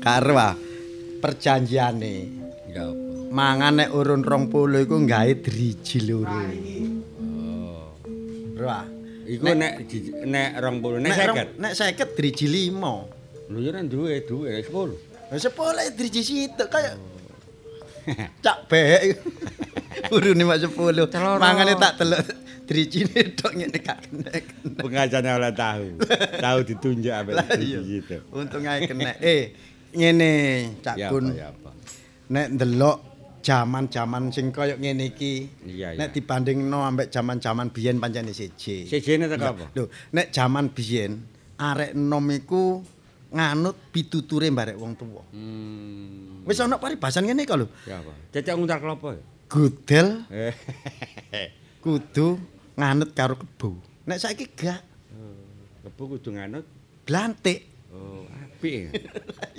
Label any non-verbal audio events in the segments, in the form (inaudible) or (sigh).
karo ah perjanjiane. Ya apa? Mangan nek urun 20 iku gawe driji loro. Oh. Bro ah. Iku nek nek 20, nek Nek 50. rong- Nek 50 driji 5. Lho ya nek duwe, duwe 10. Lah sepuluh driji sitok kaya cak bek. Urune mak 10. Celana. Mangane tak delok drijine tok ngene gak kena. Pengajane oleh tahu. (laughs) tahu ditunjuk ambek Lah iya. gitu. Untung ae kena. Eh, ngene Cak Gun. Nek ndelok jaman-jaman sing kaya ngene iki. Iya, Nek dibandingno ambek jaman-jaman biyen pancene siji. Sejene teko apa? Lho, nek jaman biyen arek enom iku nganut pituture barek wong tuwa. Hmm. Wis ana paribasan ngene kok lho. Ya apa? Cecek nguntar klopo ya? Gudel Eh. (laughs) kudu nganut karo kebo. Nek saiki gak Kebu kudu nganut. glantik. Oh, apik. (laughs)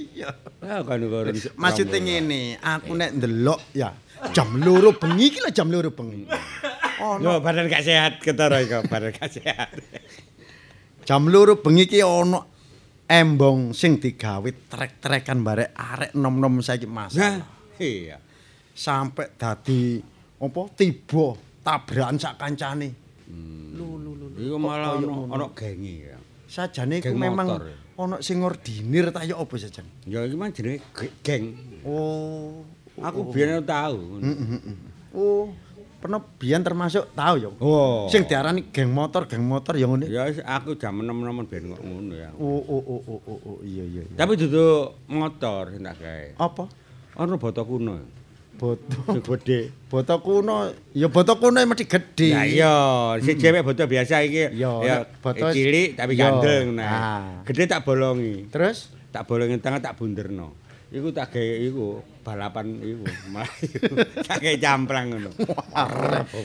Iya. Ah kan urun. Maksudnya ngene, aku nek ndelok ya jam loro bengi iki lah jam loro bengi. (laughs) Ono Yo badan gak sehat ketara iku, badan gak sehat. (laughs) jam loro bengi ki ono embong sing digawe trek-trekan barek arek nom-nom saiki Mas. Nah, iya. Sampai dadi apa tiba tabrakan sak kancane. Iku malah koyo ono ngono. ono gengi ya. Sajane iku memang motor, ya. Ono sing ordinir ta ya apa sajan? Ya iki mah jenenge ge- geng. Oh. Aku biyen tahu. Oh, pernah biyen termasuk tahu ya. Oh. Sing diarani geng motor, geng motor ya ngene. Ya aku jam enem-enemen ben kok ngono ya. Oh, oh, oh, oh, oh, oh, iya, iya, iya. Tapi duduk motor sing tak gawe. Apa? Ono boto kuno. Boto. Gedhe. Boto kuno, ya boto kuno mesti gede. Ya iya, si cewek boto biasa iki ya boto- eh, cilik tapi Iya. gandel ngono. Ah. Gede tak bolongi. Terus Tak bolongi tengah tak bunderno. Iku tak gawe iku balapan iku. Malah (laughs) tak gawe camplang ngono.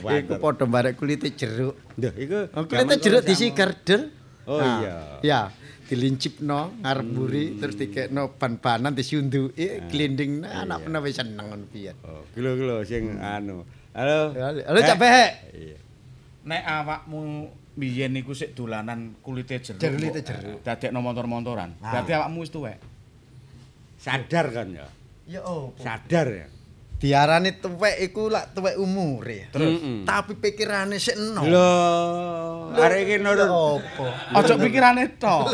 iku padha barek kulite jeruk. Duh, iku kulite jeruk disigar der. Oh, Nah, iya. Ya, dilincipno ngarep mburi terus dikekno ban-banan disunduki glinding anak pernah wis seneng ngono biyen. Oh, kilo-kilo sing anu. Halo. Halo Cak Behek. Iya. Nek awakmu biyen niku sik dolanan kulite jeruk. Kulite jeruk. Dadekno motor-motoran. Berarti awakmu wis tuwek. Sadar kan ya? Ya opo? Sadar ya. Diarani tuwek iku lak tuwek umure. Terus? Tapi pikirane sik enom. Lho, arek iki nurun. opo? Ojo pikirane tok.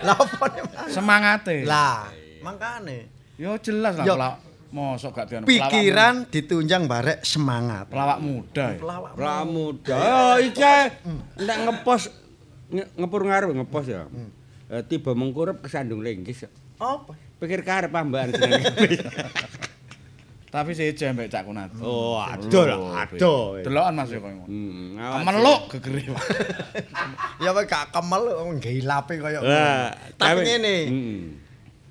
Lah opo? Semangate. Lah, makane Yo jelas lah pelawak. Mosok gak dianu pikiran ditunjang barek semangat. pelawak muda. ya. Pelawak Pramuda. Oh, iki nek ngepos nge- ngepur ngaruh ngepos ya. Eh, tiba mengkurep kesandung linggis. ya. apa? Pikir karep pambahan jenenge. (laughs) Tapi seje mbek Cak Kunat. Oh, aduh lah, aduh. Delokan Mas yo koyo ngono. Hmm, awas. Meluk gegere. Ya kowe gak kemel wong gilape kaya Lah, ngono. Tapi ngene, Hmm.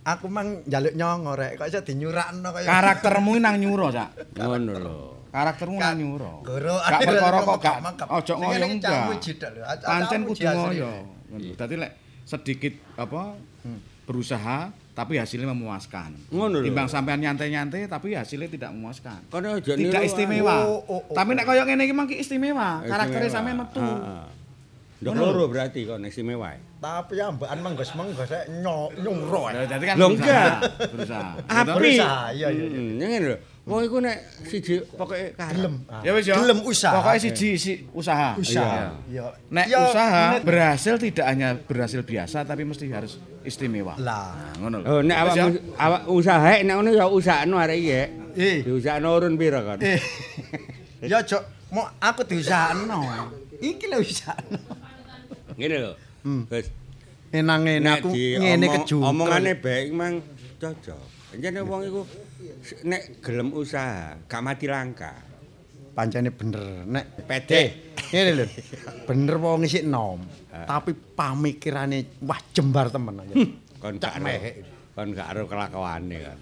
aku mang njaluk nyongo rek, kok iso dinyurakno kaya Karaktermu nang nyuro, Cak. Ngono lho. Karaktermu nang nyuro. Goro Gak (laughs) perkara kok gak mangkep. ojo Sing ngoyo ngene enggak. lho. Pancen kudu ngoyo. Dadi lek sedikit apa berusaha tapi hasilnya memuaskan. Ngono lho. Timbang sampean nyantai-nyantai tapi hasilnya tidak memuaskan. Kono aja Tidak istimewa. Oh, oh, oh. Tapi nek koyo ngene iki mangki istimewa. ah. Karakternya Istimewa. sampean metu. Ah, ah. Ndok loro berarti kok istimewa. Tapi ambekan menggos-menggos rek nyo- nyuro. Lah, Dadi kan Lho, berusaha. enggak. Berusaha. Api. Berusaha, iya, iya, iya. Hmm, ngene lho. Wong iku nek siji pokoke. Gelem. Ya wis ya. Gelem usaha. Pokoknya siji isi usaha. Usaha. Ya. Nek usaha berhasil tidak hanya berhasil biasa tapi mesti harus istimewa. Lah. Ngono lho. Oh, nek awak awak usaha nek ngono ya usahano arek iki. ya. Eh. Diusahano urun pira kon? Eh. (laughs) Ya, Jok, mau aku diusahano. Iki lho usahano. Ngene lho. Hmm. Wis. Enang-enak Nek aku ngene kejungkel. Omongane baik mang cocok. Jenenge wong iku nek gelem usaha, gak mati langka. pancene bener nek Pede. ngene lho bener wong isik nom tapi pamikirane wah jembar temen aja Kon gak mehek. Kon gak ero kelakuane kan.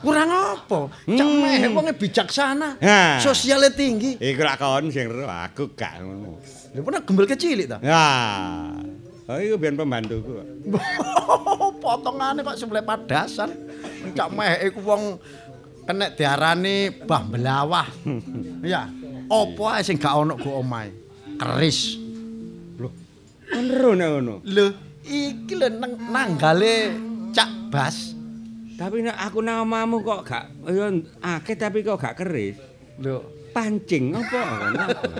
kurang apa cak Hmm. meh wonge bijaksana Nah. sosialnya tinggi Iku lak kon sing ero, aku gak ngono. lho pernah gembel kecilik ta Nah. Oh, iku biyen pembantuku. (laughs) potongane kok sebelah padasan cak meh iku wong kena diarani bah belawah iya apa ae sing gak ono go omahe keris Kon ero nek ngono. lho iki lho nang nanggale cak bas Tapi nek aku nang omahmu kok gak ya akeh tapi kok gak keris. lho Pancing apa (laughs) kon apa?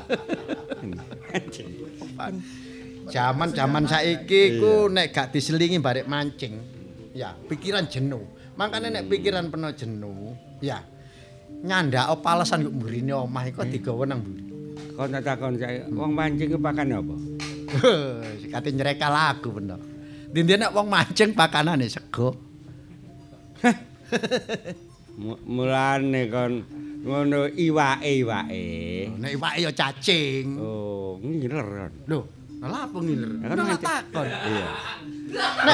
Pancing. Zaman-zaman saiki ku nek gak diselingi barek mancing, ya pikiran jenuh. Makane nek pikiran penuh jenuh, ya nyandak palesan kok mburine omah iku digawa nang mburi. Kon tak takon saya, wong pancing ku pakane apa? (laughs) Kate nyereka lagu bener. Dindi nek wong mancing pakanane sego. Mu- (laughs) Mulane kon ngono iwake iwake. Nek iwake ya cacing. Oh, ngiler. Lho, lha apa ngiler? Ora mancing. takon. Iya.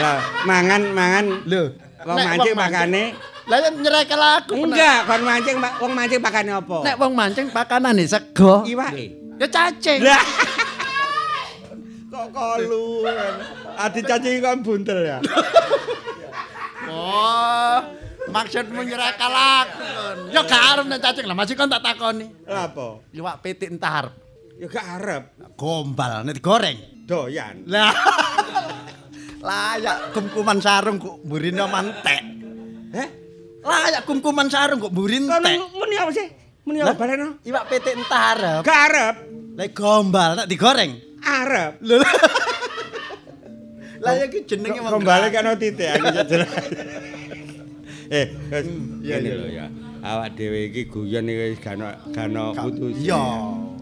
Lah mangan mangan Lho, wong mancing pakane Lah lagu bener. enggak kon mancing ma- wong mancing pakane apa? Nek wong mancing pakanane sego. iwake. Ya cacing. Lah. (laughs) Kok kolu. Adi cacing kan buntel ya. (laughs) Oh, Maksudmu nyerekal aku. Ya gak arep nek cacing lah masih kon tak takoni. Lah apa? Iwak pitik entah arep. Ya gak arep. Gombal nek digoreng. Doyan. Lah. (laughs) Layak kumkuman sarung kok mburine mantek. Heh? Layak kumkuman sarung kok mburin Kon tek. muni apa sih? Muni Lah, apa baleno? Iwak pitik entah arep. Gak arep. Lek gombal tak digoreng. Arep. Lho. (laughs) Lah ya ki jenenge wong Kembali kan titik aku jelas. (laughs) Eh, wis iya, lho ya. Awak dhewe iki guyon iki wis gak ono gak ono putus. iya.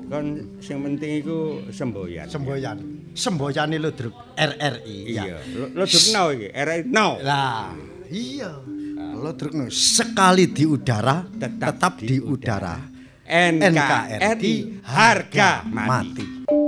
Kon sing penting iku semboyan. semboyan. Semboyane Ludruk RRI. Iya. Lo duk now iki, RI now. Lah, iya. Ludruk no, sekali di udara tetap, di, udara. NKRI harga mati. Sahabat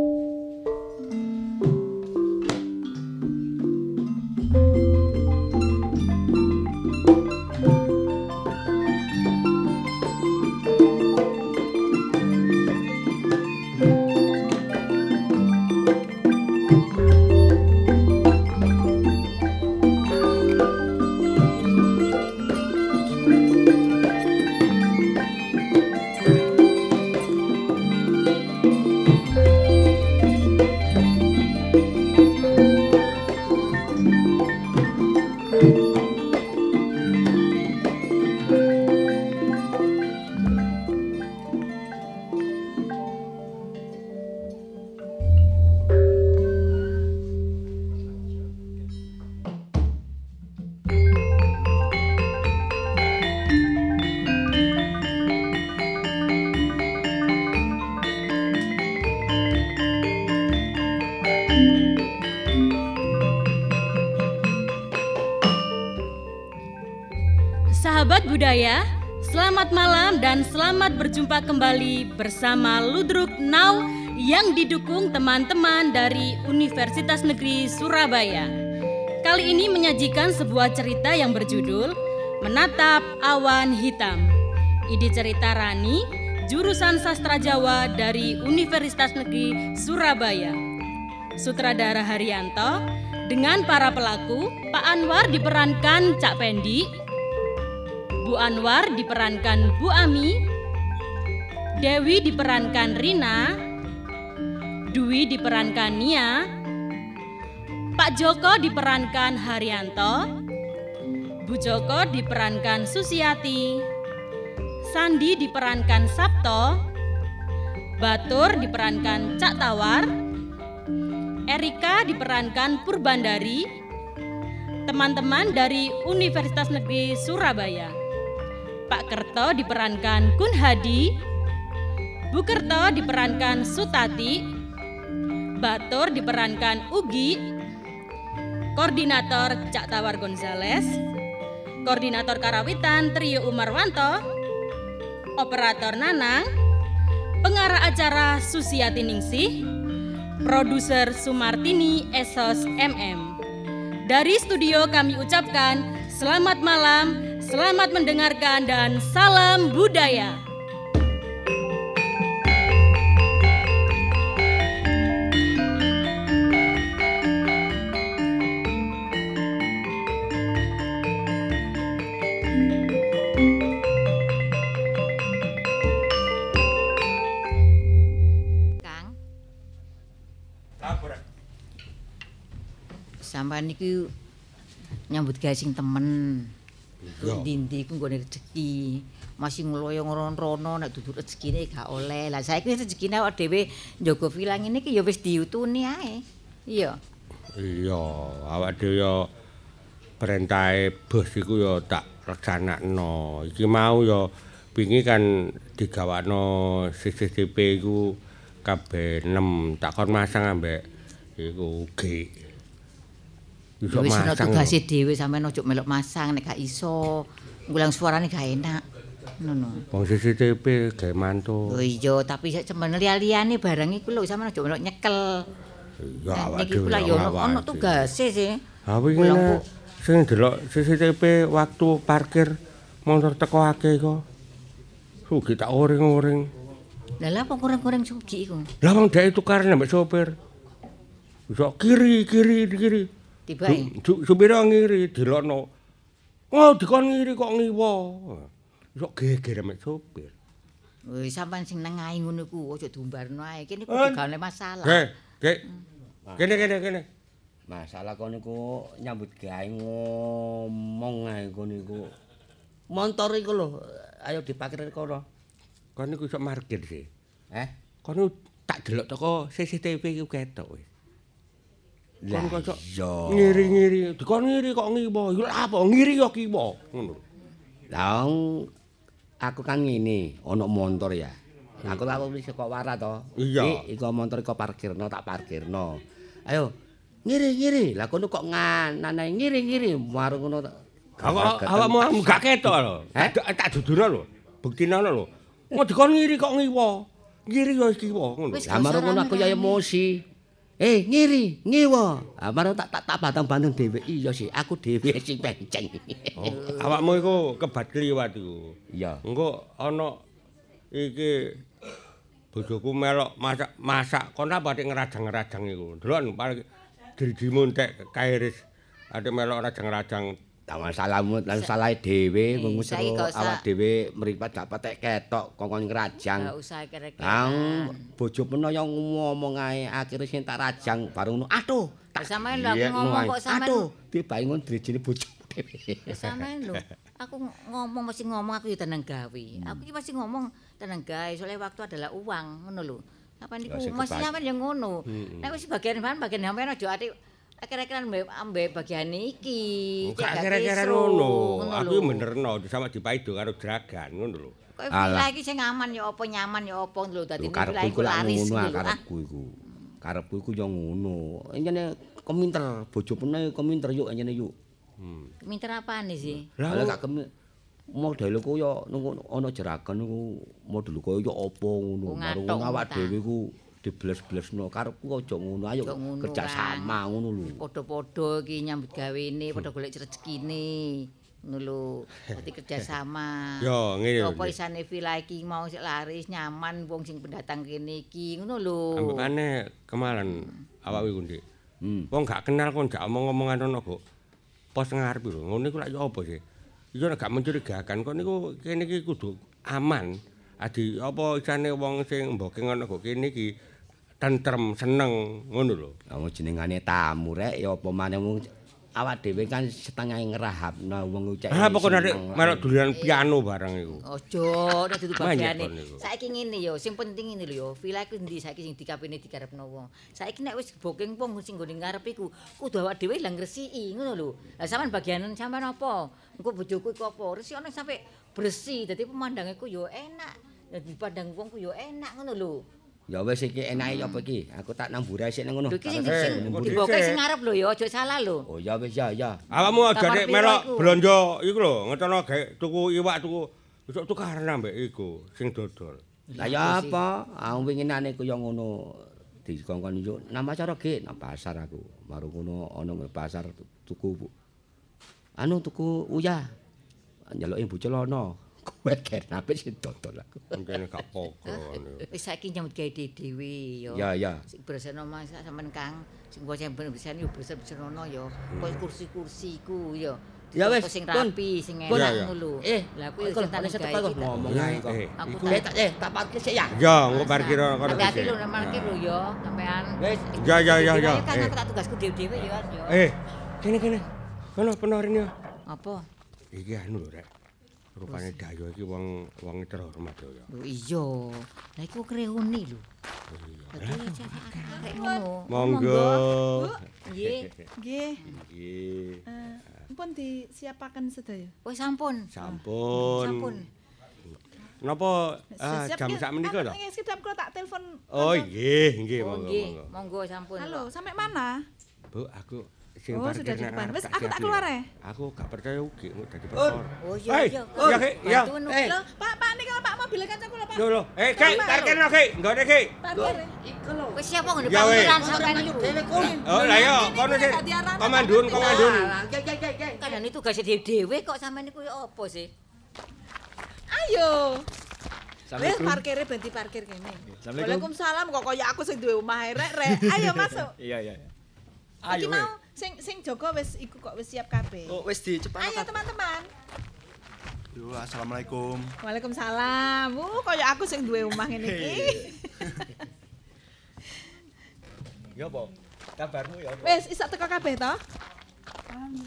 budaya, selamat malam dan selamat berjumpa kembali bersama Ludruk Now yang didukung teman-teman dari Universitas Negeri Surabaya. Kali ini menyajikan sebuah cerita yang berjudul Menatap Awan Hitam. Ide cerita Rani, jurusan sastra Jawa dari Universitas Negeri Surabaya. Sutradara Haryanto dengan para pelaku Pak Anwar diperankan Cak Pendi, Bu Anwar diperankan Bu Ami, Dewi diperankan Rina, Dwi diperankan Nia, Pak Joko diperankan Haryanto, Bu Joko diperankan Susiati, Sandi diperankan Sabto, Batur diperankan Cak Tawar, Erika diperankan Purbandari, teman-teman dari Universitas Negeri Surabaya. Pak Kerto diperankan Kun Hadi, Bu Kerto diperankan Sutati, Batur diperankan Ugi, Koordinator Cak Tawar Gonzales, Koordinator Karawitan Trio Umarwanto, Operator Nanang, Pengarah acara Susiati Ningsih, Produser Sumartini Esos MM. Dari studio kami ucapkan selamat malam, selamat mendengarkan dan salam budaya. Sampeyan iki nyambut gawe sing temen. Ndi-ndi ku nggone rezeki. Masih ngloyo rono nek dudu rezekine gak oleh. Lah saiki rezekine awak dhewe njaga vilang ini ki ya wis diutuni ae. Iya. Iya, awak dhewe ya perintahe bos iku ya tak laksanakno. Iki mau ya wingi kan digawakno CCTV iku kabeh 6 tak kon masang ambek iku G. Ya Iso wis ana tugase dhewe sampeyan ojo melok masang nek gak iso. Ngulang suarane gak enak. Ngono. Wong CCTV gawe mantu. Oh iya, tapi sak cemen liya-liyane barang iku lho sampeyan ojo melok nyekel. Ya Nah, awak niki dhewe kula ya ya ono tugase sih. Ha wingi nek sing delok CCTV waktu parkir motor teko akeh kok. Sugi tak oring-oring. Lah lha apa kurang-kurang sugi iku? Lah wong dhek tukaran ambek sopir. Iso kiri, kiri, kiri. Tibae. Su- su- Supir ngiri dilokno. Oh, dikon ngiri kok ngiwa. Sok geger mek sopir. Wis sampean sing nengahi ngono ku aja diumbarno ae. Kene ku digane masalah. Ge, ge. Kene kene kene. Masalah kono niku nyambut gawe ngomong ae kono niku. Montor iku lho, ayo diparkir kono. Kon niku iso markir sih. Eh? Kon tak delok teko CCTV iku ketok wis. Kon kok ngiri-ngiri. Dikon ngiri kok ngiwa. Iku apa? Ngiri kok kiwa. Ngono. Lah aku kan ngene, ana montor ya. Aku tak wis kok wara to. Iya. Iku montor iku parkirno, tak parkirno. Ayo, ngiri-ngiri. Lah kono kok nganane ngiri-ngiri marung ngono. Awak awakmu gak ketok lho. (laughs) Tak tak duduno lho. Buktine lho. Mau dikon ngiri kok ngiwa. Ngiri yo kiwa ngono. Lah marung ngono aku ya emosi. Eh, ngiri, ngiwa. Ah marung tak tak, tak batang-batang dhewe. Iya sih, aku dhewe (laughs) sing penceng. Oh, awakmu iku kebat kliwat iku. Iya. Engko ana iki bojoku melok masak masak kon apa nek ngerajang-ngerajang iku. Delok paling dirimu entek kairis ade melok rajang-rajang. Tak masalahmu lan salah dhewe wong awak dhewe mripat gak patek ketok kongkon Gak ngrajang. usah kere-kere. Lang bojo peno yang ngomong ae akhire sing tak rajang baru ngono. Aduh, Tak sampean lho aku ngomong kok sampean. Aduh, dibangun drijine bojomu dhewe. Sampean lho. Aku ng- ngomong mesti ngomong aku ya tenang gawe. Hmm. Aku iki pasti ngomong tenang gawe soalnya waktu adalah uang ngono lho. Sampean niku mesti sampean ya ngono. Hmm. Nek wis bagian bahan bagian sampean aja ati akhir-akhiran ambek ambek bagian iki. Gak gak kira-kira kisruh, ngono. Aku benerno sama dipaido karo dragan ngono lho. Kowe villa iki sing aman ya apa nyaman ya apa lho dadi villa karepku iku lak laris ngono lho. ah, karepku iku. Karepku iku yo ngono. Enyene keminter, bojo peno keminter yuk enyene yuk. Hmm. minter apane sih? Lah gak kemi model ku yo nunggu ana jeragan niku model kaya yo apa ngono. Oh, Baru ngatok ngono awak ta. dhewe ku dibles-blesno karepku aja ngono. Ayo ngono, kerja sama ngono lho. Padha-padha iki nyambut gawene, padha golek rezekine. Ngono lho, dadi kerjasama. (laughs) Yo ngene lho. Apa isane villa iki mau sik laris, nyaman wong sing pendatang kene iki, ngono lho. Ambekane kemalan awak iku Dik. Hmm. Wong gak kenal kon gak omong-omongan ono kok. Pos ngarep lho. Ngono iku lak yo apa sih? Nek gak mencurigakan kon niku kene iki kudu aman. Adi apa isane wong sing mboking ono kok kene iki tentrem, seneng ngono lho. Wong jenengane tamu rek ya apa maneh awak dhewe kan setengah ngerahapno wong cek. Ah pokoknya nek melok dolanan piano barang iku. Ojo, nek dudu bagiane. Saiki ngene yo, sing penting ngene lho yo, villa iku ndi saiki sing dikapene dikarepno wong. Saiki nek wis booking wong sing nggone ngarep iku, kudu awak dhewe lah ngresiki, ngono lho. Lah sampean bagianan sampean apa? Engko bojoku iku apa? Resiki sampe bersih, dadi pemandange ku yo enak. Dadi pandang wong ku yo enak ngono lho. Ya wis iki enake apa iki? Aku tak nang burai sik nang ngono. Lho iki sing Eh, sing diboke ngarep lho yo, aja salah lho. Oh ya wis ya ya. Awakmu aja Kamar nek piro melok blonjo iku lho, ngetono gawe tuku iwak tuku besok tukaran ambek iku sing dodol. Lah ya apa? Aku winginane ku yo ngono dikongkon yo nang acara ge nang pasar aku. Baru ngono ana nang pasar tu- tuku anu tuku uyah. Nyeloki bocelono. Kowe kenapa sih dodol aku. Mungkin gak pokok. Wis saiki nyambut gawe dhewe yo. Ya ya. sing berseno mas sampean Kang sing kok sing berseno yo berseno yo kok kursi-kursi ku yo Ya wis, sing rapi sing enak ngono Eh, lah aku yo setek kok kita. ngomong Eh, ae kok. eh, Aku iku- tak- Eh, tak- eh, tak parkir sik ya. Ya, engko parkir kono hati-hati sik. lho nek parkir lho yo sampean Wis. Ya, ya, ya, ya. kan Eh. aku tak tugasku dhewe-dhewe yo yo Eh, kene kene. Kono penorin yo. apa Iki anu lho rek. Rupane Dayo iki wong wong terhormat yo. ya. lho iya lah iku kreuni lho ngono Monggo. nggih Nggih, Nggih. eh, pun disiapaken sedaya. oh sampun Sampun. sampun Napa ah, Siap, jam sak menika to? Nggih, sedap kula tak telepon. Oh nggih, nggih oh monggo nggih monggo. monggo sampun Halo, sampai mana? Bu, aku sing Oh, sudah di depan. Wis, aku tak keluar ya. ya? Aku gak percaya ugi engko dadi perkara. oh iya iya iya, Ki. Bantuan, Eh. Pak, Pak nih kalau Pak mobil kanca kula, Pak. Lho lho, eh Ki, parkir no Ki, nggone Ki. Parkir. Wis siapa ngene Ya, weh. parkiran sampean iku. Oh, lah yo, Ini kono kita sih. gak diarahkan, Komandun, Pak. komandun. Kadang itu tugas dhewe-dhewe kok sampean niku ya apa sih? Ayo. Wis parkirnya berhenti parkir kene. Assalamualaikum. Waalaikumsalam kok kaya aku sing duwe omah rek rek. (laughs) Ayo masuk. Iya iya. Iki mau sing sing jaga wis iku kok wis siap kabeh. Oh, wis dicepakno. Ayo teman-teman. Yo, assalamualaikum. Waalaikumsalam. Uh, kaya aku sing duwe omah ngene iki. (laughs) Ya apa? Kabarmu ya apa? Wis iso teko kabeh to?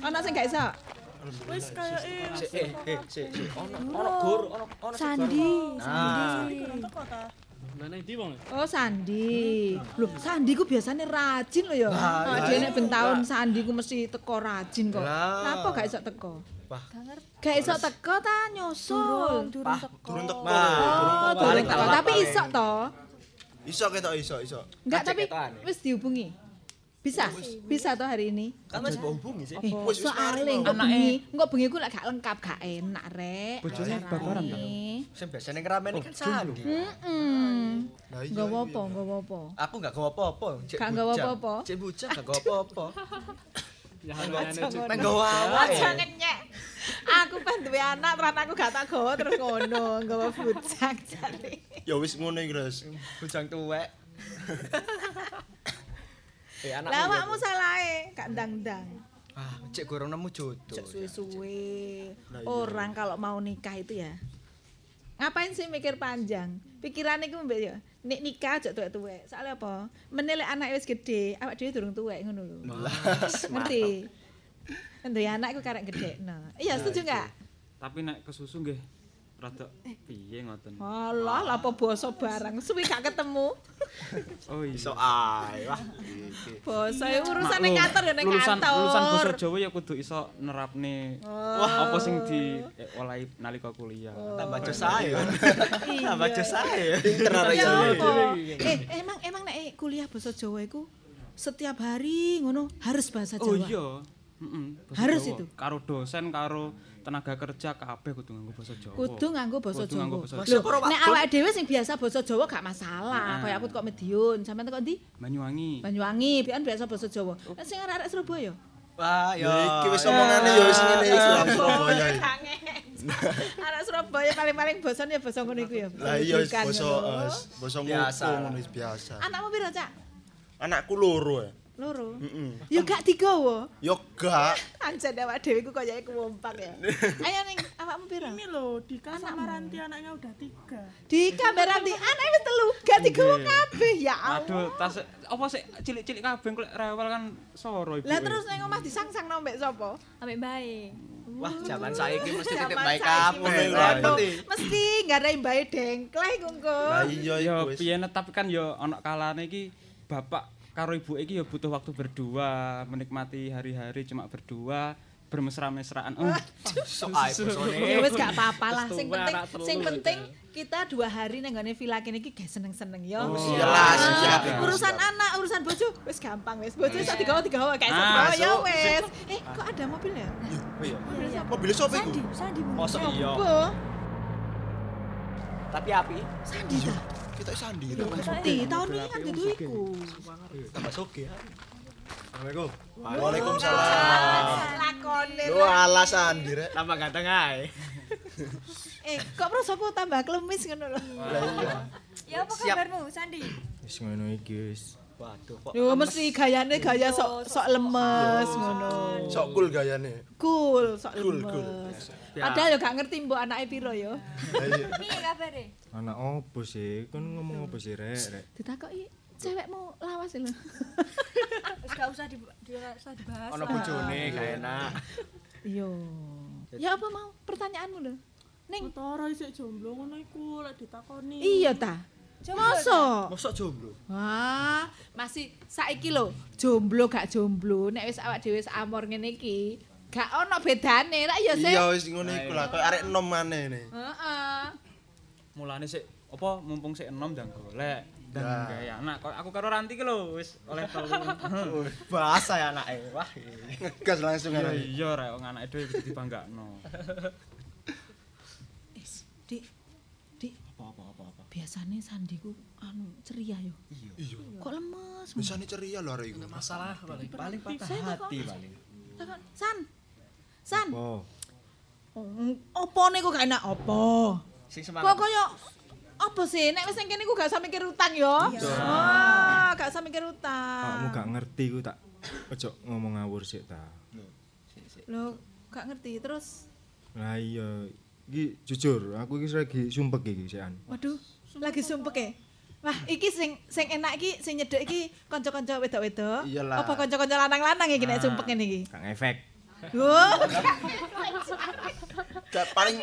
Ana sing gak iso? Wis kaya eh, eh, sik, sik. Ono ono gur, ono ono Sandi, Nah, Oh, Sandi. Loh, Sandi ku biasanya rajin lho ya. Oh, dia nek ben taun Sandi ku mesti teko rajin kok. Lah. Napa gak iso teko? Wah. Gak iso teko ta nyusul. Durung teko. Oh, durung teko. Tapi iso to. Iso ketok iso, iso. Enggak, tapi wis dihubungi. Bisa? Bisa to hari ini? Kan wis hubungi sih. Eh, Wis soalnya engko Anake- bengi, engko bengi ku lek gak lengkap gak enak rek. Bojone babaran ta? Sing biasane ngrameni kan Sandi. Heeh. Enggak iya. apa. Aku gak gawa apa-apa. Cek Gak nggawa bujang. apa-apa? Cek bujang gak gawa apa-apa. (laughs) Aja Pengen gawa awake. Aja ngenyek. Aku pengen duwe anak, terus anakku gak tak gawa terus ngono, gawa bujang jare. Ya wis ngono iki, Gres. Bujang tuwek. (laughs) Eh, Lah awakmu salahe, gak ndang-ndang. Ah, cek gorong nemu jodoh. Cek suwe-suwe. Orang kalau mau nikah itu ya. Ngapain sih mikir panjang? Pikirannya ku mbek ya. Nek nikah aja tuwek-tuwek. Soalnya apa? Menilai anak wis gede, awak dhewe durung tuwek ngono lho. Ngerti? Duwe anak iku karek gedekno. Iya, setuju enggak? Tapi nek kesusu nggih rada piye ngoten. Alah, lah apa basa barang suwi gak ketemu. Oh iya. Iso ae. Wah. Basa e urusane Maklum, kantor ya ning lulusan, kantor. Lulusan basa Jawa ya kudu iso nerapne Wah. apa sing di eh, olahi nalika kuliah. Tambah jos ae. Tambah jos ae. Pinter apa? Eh, emang emang nek eh, kuliah bahasa Jawa iku setiap hari ngono harus bahasa Jawa. Oh iya. Heeh. basa Harus Jawa. itu? Karo dosen karo tenaga kerja kabeh kudu nganggo basa Jawa. Kudu nganggo basa Kudu nganggo Jawa. basa Lho, nek awake dhewe sing biasa basa Jawa gak masalah. Heeh. Kayak aku kok Medion, sampean teko ndi? Banyuwangi. Banyuwangi, pian biasa basa Jawa. Nek sing arek-arek Surabaya. Wah, ya iki wis omongane ya wis ngene iki Surabaya. Arek Surabaya paling-paling basane ya basa ngono iku ya. Lah iya wis basa ngono. eh, basa ngono wis biasa. Anakmu piro, Cak? Anakku loro Loro. Heeh. Ya gak digawa. Yo gak. (laughs) Anjen awak dhewe iku koyoke kuwompak ya. (laughs) Ayo ning awakmu piro? Ini loh, Dika sama Ranti anaknya udah tiga. Di kamera di anak wis telu, gak digawa kabeh ya Aduh, Allah. tas apa sih cilik-cilik kabeh kok rewel kan soro ibu. Lah terus ning omah disangsang nang mbek sapa? Ambek bae. Wah, zaman saiki mesti titik baik saiki kamu mesti. Mesti ngarai mbae dengkleh kungku. Lah iya Ya iku wis. piye tapi kan ya ana kalane iki bapak karo ibu iki ya butuh waktu berdua, menikmati hari-hari cuma berdua, bermesra-mesraan. Oh. Ya wis gak apa-apa lah. Sing penting sing penting kita dua hari nang gone villa kene iki gak seneng-seneng ya. Oh, iyalah, siap. Urusan anak, urusan bojo wis gampang wis. Bojo iso digawa-digawa gak iso Ah, ya wis. Eh, kok ada mobil ya? Iya. Mobil sapa iku? Sandi. Mosok iya. Tapi api Sandi ta. Kita sandi. Eh, tahun ini kan dudu iku. Tambah soge. Assalamualaikum. Waalaikumsalam. Lakone. Lu ala sandi rek. tambah ganteng ae. Eh, kok prosoku tambah klemis ngono lho. Ya apa kabarmu, Sandi? Wis ngono iki wis. Waduh, kok Yo mesti gayane gaya sok sok lemes ngono. Sok cool gayane. Cool, sok Cool, lemes. cool. Padahal yo gak ngerti mbok anake piro yo. Piye kabare? Anak opo sih? Kan ngomong apa sih, Rek? Rek. Ditakoki cewekmu lawas lho. (laughs) Wis gak usah di usah dibahas. ono lah. bojone gak enak. Yo. Ya apa mau pertanyaanmu lho? Ning Utara isik jomblo ngono iku lek ditakoni. iya ta? Masa? Mosok jomblo. Wah, masih saiki lho, jomblo gak jomblo, nek wis awak dhewe wis amor ngene iki, gak ono bedane, ra iya sih. Iya wis ngono iku lah. Kayak arek enom maneh ne. Heeh. mulane sik apa mumpung sik enom dan golek dan Ya. gawe anak. Kok aku karo Ranti ki lho wis oleh telu. (laughs) Bahasa ya anake. Wah. Ngegas langsung Iya arek. iya rek wong anake dhewe kudu dibanggakno. Apa Biasane sandiku anu ceria yo. Iya. Kok lemes? Bisane ceria lho arek iku. Masalah paling paling patah hati paling. Takon, San. San. Oh, Oh, Apa niku gak enak apa? Sing Kok semangat. koyo apa sih? Nek wis ning kene ku gak usah mikir utang yo. Oh, gak usah mikir kamu utang. gak ngerti ku tak ojo ngomong ngawur sik ta. Lho, gak ngerti. Terus Lah iya, iki jujur, aku iki lagi sumpek iki sikan. waduh, lagi sumpek ya. Wah, iki sing sing enak iki sing nyedek iki kanca-kanca wedok-wedok. Apa kanca-kanca lanang-lanang iki nek sumpek ngene iki? Kang efek. Paling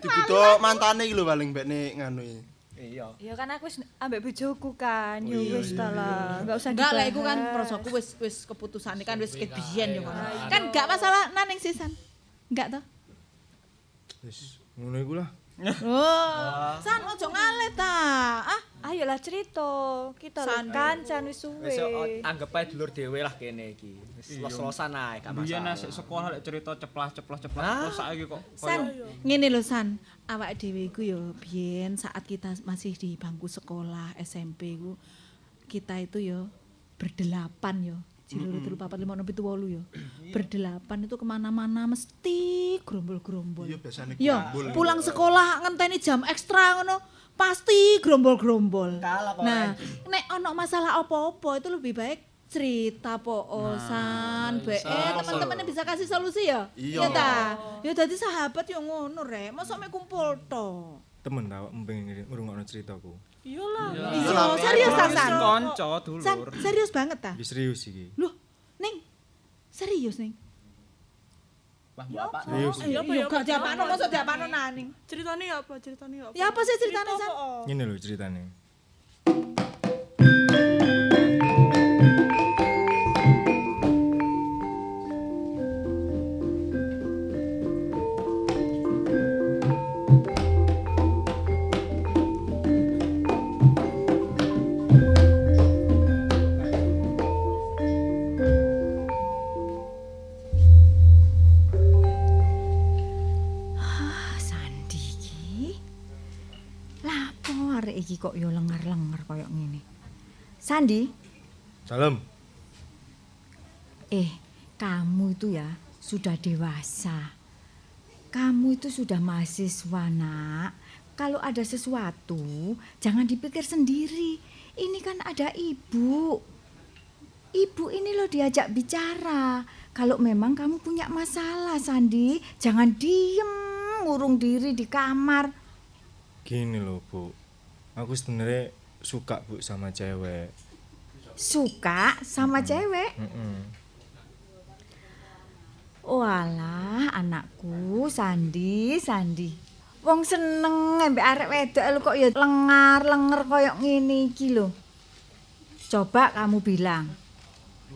dibutuh mantane iki lho paling mbekne nganu iki. Iya. Ya kan aku wis ambek bojoku kan. Yo wis ta lah. Enggak usah Enggak lah dibahas. iku kan prosoku wis wis keputusane kan wis ket biyen yo ngono. Kan gak masalah naning sisan. Enggak toh? Wis ngono iku lah. (laughs) Oh, san ojo ngalet ta. Ah, Ayolah cerita. Kita San. kancan wis suwe. Wis o- anggap ae dulur dhewe lah kene iki. Wis los-losan ae gak Biyen masalah. nek sekolah lek cerita ceplas-ceplos ceplas Ah. ceplos saiki kok San, ngene lho San, awak dhewe iku yo biyen saat kita masih di bangku sekolah SMP ku kita itu yo berdelapan yo. Ciluru telu papat lima enam pitu wolu yo. Berdelapan itu ke mana-mana mesti gerombol-gerombol. Iya biasane Yo, kumpul. pulang sekolah ngenteni jam ekstra ngono, pasti gerombol-gerombol. Nah, nek ono masalah apa-apa itu lebih baik cerita po San, be eh teman-temannya bisa kasih solusi ya. Iya. Ya ta. Ya dadi sahabat yo ngono rek, mosok mek kumpul to. Temen ta pengen ngrungokno ceritaku. Iyalah. Iya, serius ta San? kanca San, dulur. serius banget ta? Iki serius iki. Loh, Ning. Serius ning. Wah, apa? Serius. Iya, yo gak diapakno mosok diapakno naning. Ceritane ya apa? Ceritane ya apa? Ya apa sih ceritane San? Ngene lho ceritane. Kok yo lengar-lengar koyo ngene. Sandi, Salam. eh kamu itu ya sudah dewasa. Kamu itu sudah mahasiswa, Nak. Kalau ada sesuatu, jangan dipikir sendiri. Ini kan ada ibu. Ibu ini loh diajak bicara. Kalau memang kamu punya masalah, Sandi, jangan diem ngurung diri di kamar. Gini loh, Bu. Aku sebenarnya suka, Bu, sama cewek. Suka sama cewek. Heeh. Walah, anakku Sandi, Sandi. Wong seneng mbek arek wedok lu kok ya lengar-lenger koyo ngene iki lho. Coba kamu bilang.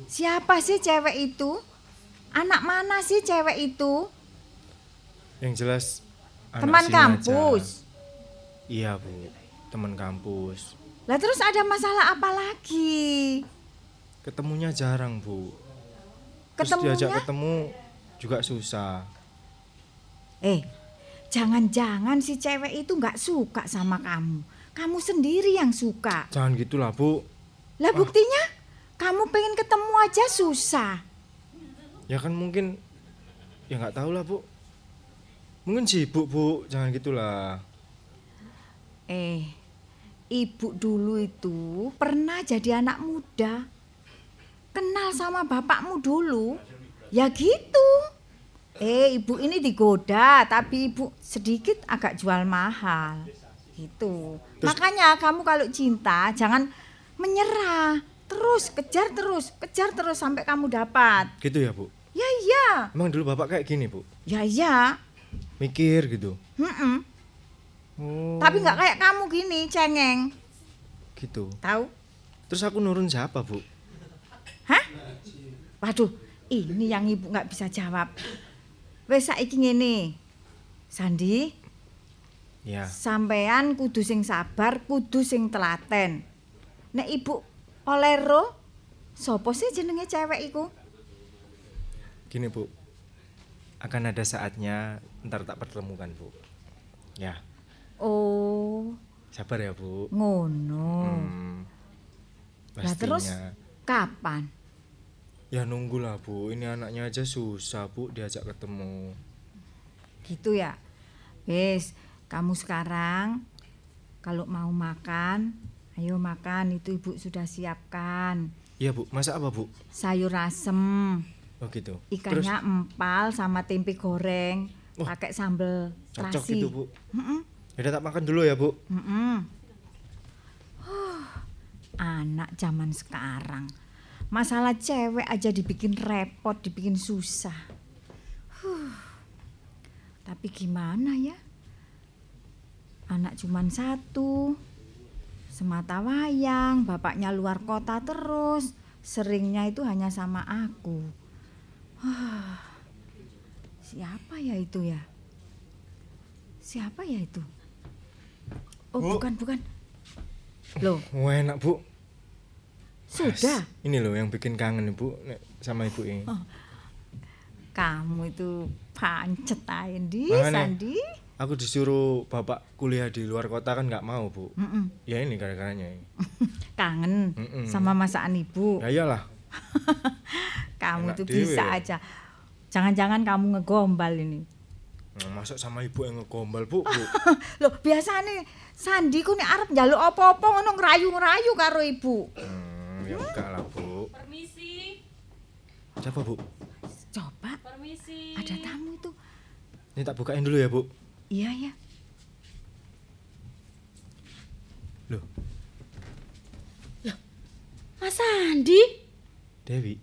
Siapa sih cewek itu? Anak mana sih cewek itu? Yang jelas anak Teman kampus. aja. Iya, Bu. Teman kampus. Lah terus ada masalah apa lagi? Ketemunya jarang, Bu. Terus diajak ketemu juga susah. Eh, jangan-jangan si cewek itu nggak suka sama kamu. Kamu sendiri yang suka. Jangan gitulah, Bu. Lah buktinya kamu pengen ketemu aja susah. Ya kan mungkin ya nggak tahu lah, Bu. Mungkin sibuk, Bu. Jangan gitulah. Eh, ibu dulu itu pernah jadi anak muda. Kenal sama bapakmu dulu. Ya gitu. Eh, ibu ini digoda, tapi ibu sedikit agak jual mahal. Gitu. Makanya kamu kalau cinta jangan menyerah. Terus kejar terus, kejar terus sampai kamu dapat. Gitu ya, Bu. Ya iya. Emang dulu Bapak kayak gini, Bu. Ya iya. Mikir gitu. Mm-mm. Oh, Tapi nggak kayak kamu gini, cengeng. gitu. Tahu? Terus aku nurun siapa, Bu? Hah? Waduh, ini yang ibu nggak bisa jawab. Wes saiki ngene. Sandi, Ya. sampean kudu sing sabar, kudu sing telaten. Nek ibu oleh ro, sapa sih jenenge cewek iku? Gini, Bu. Akan ada saatnya ntar tak pertemukan, Bu. Ya, Oh, sabar ya, Bu. ngono. Hmm, Lah terus kapan? Ya nunggulah, Bu. Ini anaknya aja susah, Bu, diajak ketemu. Gitu ya. Wes, kamu sekarang kalau mau makan, ayo makan itu ibu sudah siapkan. Iya, Bu. Masak apa, Bu? Sayur asem. Oh, gitu. Ikannya empal sama tempe goreng. Pakai sambel Cocok terasi. gitu, Bu. Mm-mm. Yaudah tak makan dulu ya, Bu. Mm-mm. Huh, anak zaman sekarang. Masalah cewek aja dibikin repot, dibikin susah. Huh. Tapi gimana ya? Anak cuman satu. Semata wayang, bapaknya luar kota terus. Seringnya itu hanya sama aku. Huh. Siapa ya itu ya? Siapa ya itu? Oh, Bu. bukan, bukan. Loh, Wah, enak, Bu. sudah. Ini loh yang bikin kangen, Bu, sama ibu ini. Oh, Kamu itu pancet Di. Sandi. Aku disuruh bapak kuliah di luar kota kan nggak mau, Bu. Mm-mm. Ya ini gara-garanya. (laughs) Kangen Mm-mm. sama masakan ibu. Ya iyalah. (laughs) Kamu enak tuh dewe bisa ya. aja. Jangan-jangan kamu ngegombal ini. Nah, Masuk sama ibu yang ngegombal, Bu. Bu. (laughs) Loh, biasanya Sandi ku nek arep njaluk apa-apa ngono ngerayu-ngerayu karo ibu. Hmm, ya enggak lah, Bu. Permisi. Siapa, Bu? Coba Permisi. ada tamu itu. Ini tak bukain dulu ya, Bu. Iya ya. Loh, Mas Andi? Dewi.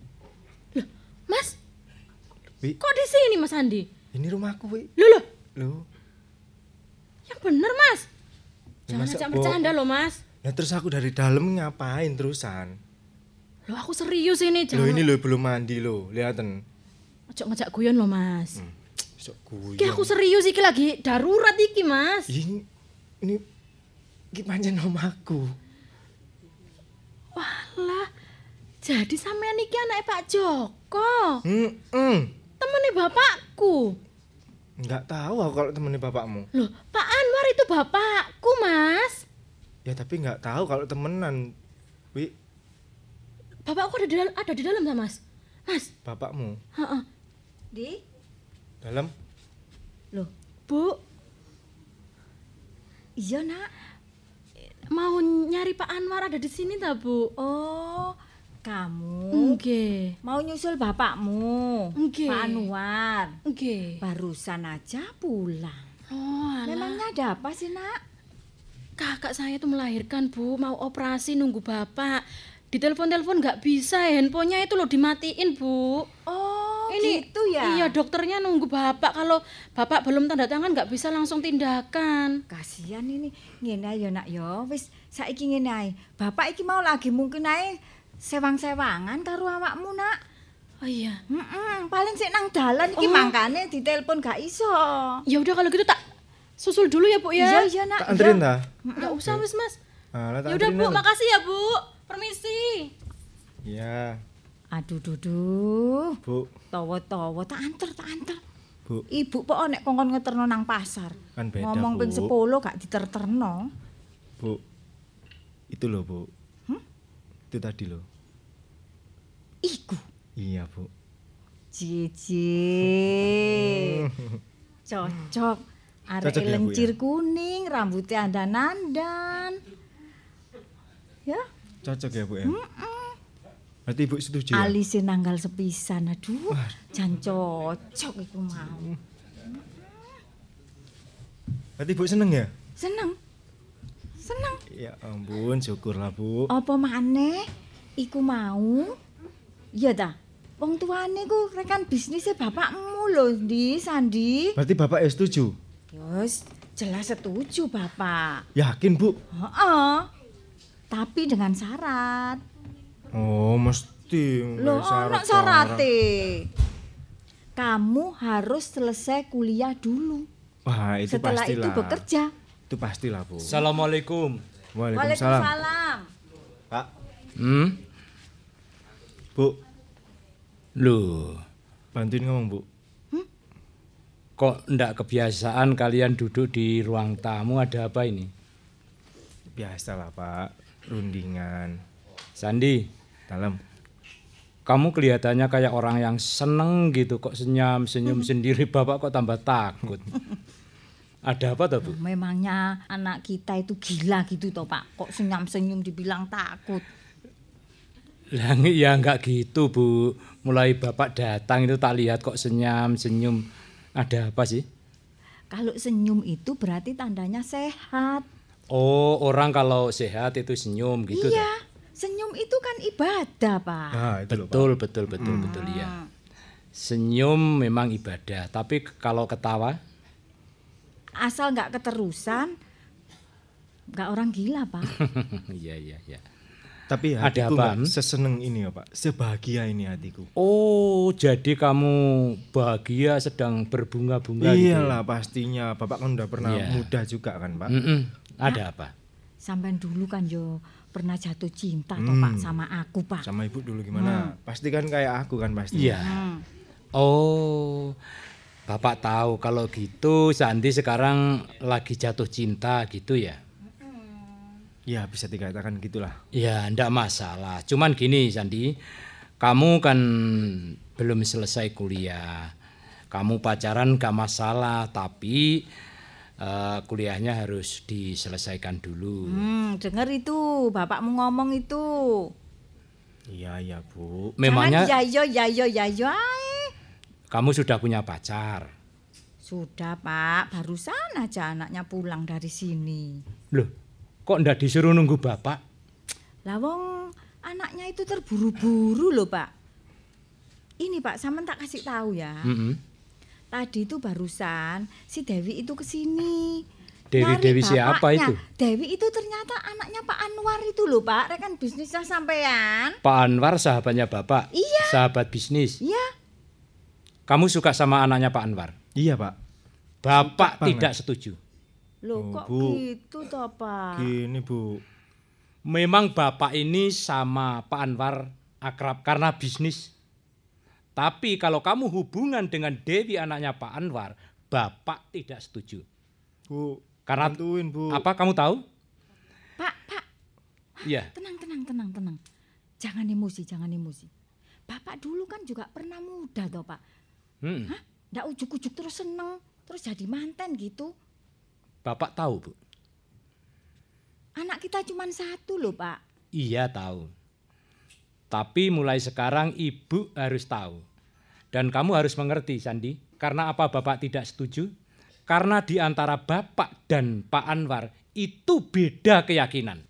Mas, Wi, kok di sini Mas Andi? ini rumahku, Wi. Loh, loh, Loh, yang bener Mas. Jangan ajak bercanda loh Mas. Nah terus aku dari dalam ngapain terusan? Loh aku serius ini, Loh jangan. ini loh belum mandi loh, lihaten. Ojo ngajak guyon loh Mas. Sok guyon. Iki aku serius iki lagi darurat iki Mas. Ini ini iki pancen omaku. Walah, jadi sampean iki anake Pak Joko. Heeh. Temennya bapakku. Enggak tahu aku kalau temennya bapakmu. Loh, Pak Anwar itu bapakku, Mas. Ya tapi nggak tahu kalau temenan. Wi, Bapakku ada di dalam, ada di dalam tak, Mas? Mas, bapakmu. heeh. Di, Dalam loh, Bu, iya nak. mau nyari Pak Anwar ada di sini tak, Bu? Oh, kamu Nggih. mau nyusul bapakmu, Nggih. Pak Anwar. Nggih. Barusan aja pulang. Oh, alah. Memangnya ada apa sih nak? Kakak saya itu melahirkan, Bu, mau operasi nunggu Bapak. Di telepon-telepon nggak bisa, handphonenya itu loh dimatiin, Bu. Oh, Ini gitu ya. Iya, dokternya nunggu Bapak. Kalau Bapak belum tanda tangan nggak bisa langsung tindakan. Kasihan ini. Ngene ya nak ya. Wis saiki ngene ae. Bapak iki mau lagi mungkin ae sewang-sewangan karo awakmu nak. Oh iya. Mm paling sik nang dalan iki Oh. mangkane ditelepon gak iso. Ya udah kalau gitu tak susul dulu ya, Bu ya. Iya iya nak. tak anterin ta? Nggak usah, Mas, Mas. Tak Ya udah, Bu, makasih ya, Bu. Permisi. Iya, Aduh duduh. Bu. Tawa-tawa tak anter tak anter. Bu. Ibu kok nek kongkon ngeterno nang pasar. Kan beda, Ngomong ping Bu. 10 gak diterterno. Bu. Itu loh, Bu. Itu tadi loh. Iku. Iya, Bu. Cici. (laughs) Cocok. Arek ya, ya? lencir kuning, rambutnya andan-andan. Ya, Cocok ya, Bu ya? Berarti Ibu setuju ya? alise nanggal sepisan. Aduh, jan cocok iku mau. Berarti Ibu seneng ya? Seneng. Seneng. Ya ampun, syukurlah, Bu. Apa maneh iku mau? Iya ta? Wong tuane ku rekan bisnisnya bapakmu lho, Di, Sandi. Berarti Bapak ya setuju? Yos, jelas setuju, Bapak. Yakin, Bu? Heeh. Tapi dengan syarat. Oh, mesti. Loh, ono syarate. Kamu harus selesai kuliah dulu. Wah, itu Setelah pastilah. itu bekerja. Itu pastilah, Bu. Assalamualaikum. Waalaikumsalam. Waalaikumsalam. Pak, Hmm? Bu, Loh, bantuin ngomong, Bu. kok ndak kebiasaan kalian duduk di ruang tamu ada apa ini? Biasalah, Pak. Rundingan. Sandi, Dalam. kamu kelihatannya kayak orang yang seneng gitu kok senyum-senyum sendiri Bapak kok tambah takut. (laughs) ada apa toh, Bu? Memangnya anak kita itu gila gitu toh, Pak. Kok senyum-senyum dibilang takut. Lah ya enggak gitu, Bu. Mulai Bapak datang itu tak lihat kok senyum, senyum. Ada apa sih? Kalau senyum itu berarti tandanya sehat. Oh, orang kalau sehat itu senyum gitu. iya, senyum itu kan ibadah, Pak. Nah, itu loh, Pak. Betul, betul, betul, betul ya. Senyum memang ibadah, tapi kalau ketawa Asal nggak keterusan, nggak orang gila, Pak. (laughs) Iya, iya, iya. Tapi Ada hatiku apa? nggak Hmm? seseneng ini ya Pak. Sebahagia ini hatiku. Oh, jadi kamu bahagia sedang berbunga-bunga gitu. Iyalah pastinya. Bapak kan udah pernah Iya. muda juga kan Pak. Mm-mm. Ada apa? Sampai dulu kan yo pernah jatuh cinta toh Hmm. Pak sama aku, Pak. Sama ibu dulu gimana? Pasti kan kayak aku kan pasti. Iya. Oh, Bapak tahu kalau gitu Sandi sekarang lagi jatuh cinta gitu ya? Ya bisa dikatakan gitulah. Ya, ndak masalah. Cuman gini Sandi, kamu kan belum selesai kuliah. Kamu pacaran gak masalah, tapi eh, kuliahnya harus diselesaikan dulu. Hmm, denger itu, bapakmu ngomong itu. Iya iya Bu. Memangnya Jangan ya yo ya yo ya yo ae. Kamu sudah punya pacar? Sudah, Pak. Barusan aja anaknya pulang dari sini. Loh, kok ndak disuruh nunggu bapak? Lah wong anaknya itu terburu-buru loh, Pak. Ini Pak, sama tak kasih tahu ya. Mm-mm. Tadi itu barusan si Dewi itu ke sini. Dewi Dewi siapa itu? Dewi itu ternyata anaknya Pak Anwar itu loh, Pak. Rekan bisnisnya sampean. Pak Anwar sahabatnya bapak. Iya. Sahabat bisnis. Iya. Kamu suka sama anaknya Pak Anwar? Iya Pak. Bapak Suka banget. tidak setuju. Loh Oh, kok Bu. gitu toh, Pak? Gini Bu. Memang bapak ini sama Pak Anwar akrab karena bisnis. Tapi kalau kamu hubungan dengan Dewi anaknya Pak Anwar, bapak tidak setuju. Bu, Karena bantuin Bu. apa kamu tahu? Pak, Pak, Iya. tenang, tenang, tenang, tenang. Jangan emosi, jangan emosi. Bapak dulu kan juga pernah muda toh, Pak. Hmm. Hah? Nggak ujuk-ujuk terus seneng, terus jadi manten gitu. Bapak tahu, Bu? Anak kita cuma satu loh, Pak. Iya tahu. Tapi mulai sekarang ibu harus tahu. Dan kamu harus mengerti, Sandi. Karena apa bapak tidak setuju? Karena di antara bapak dan Pak Anwar itu beda keyakinan.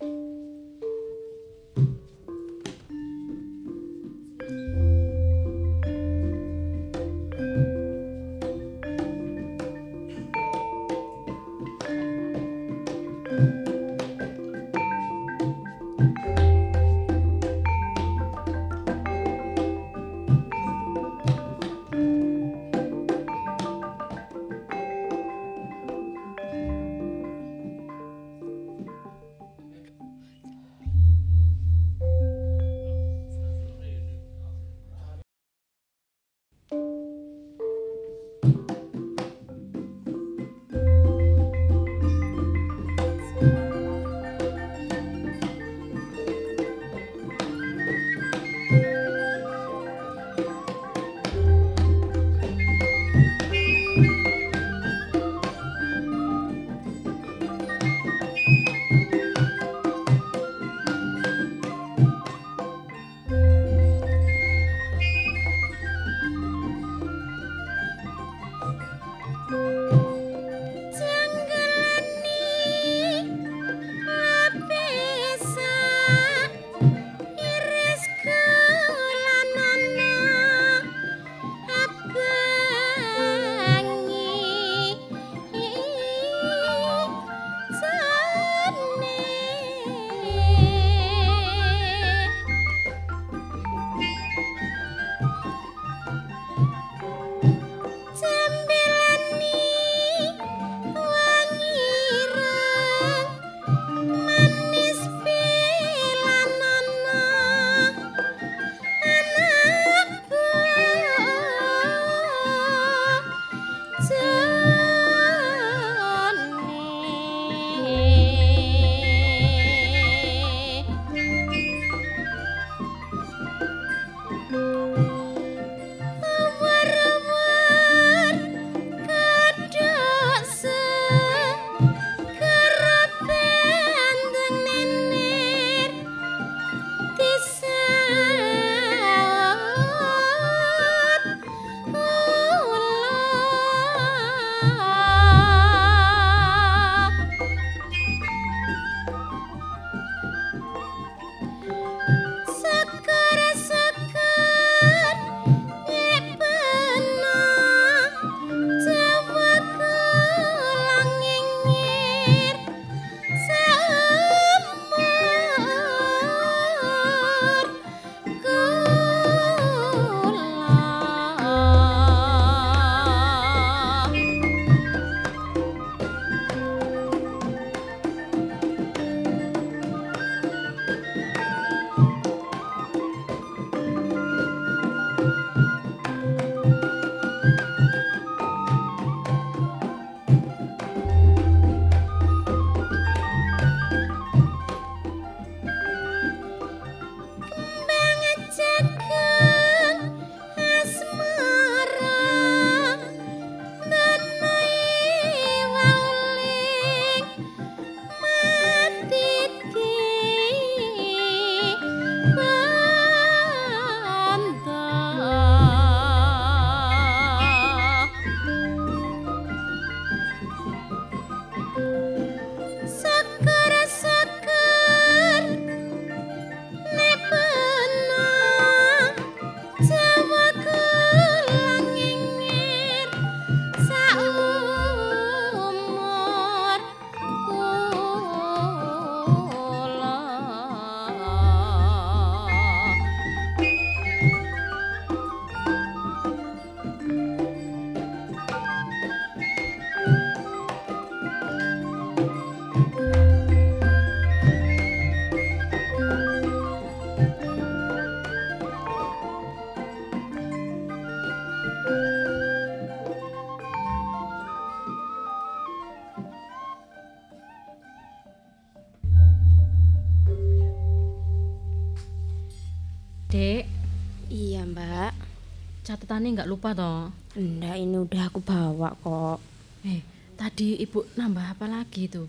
Catatannya nggak lupa toh? Enggak, ini udah aku bawa kok. Eh, tadi ibu nambah apa lagi tuh?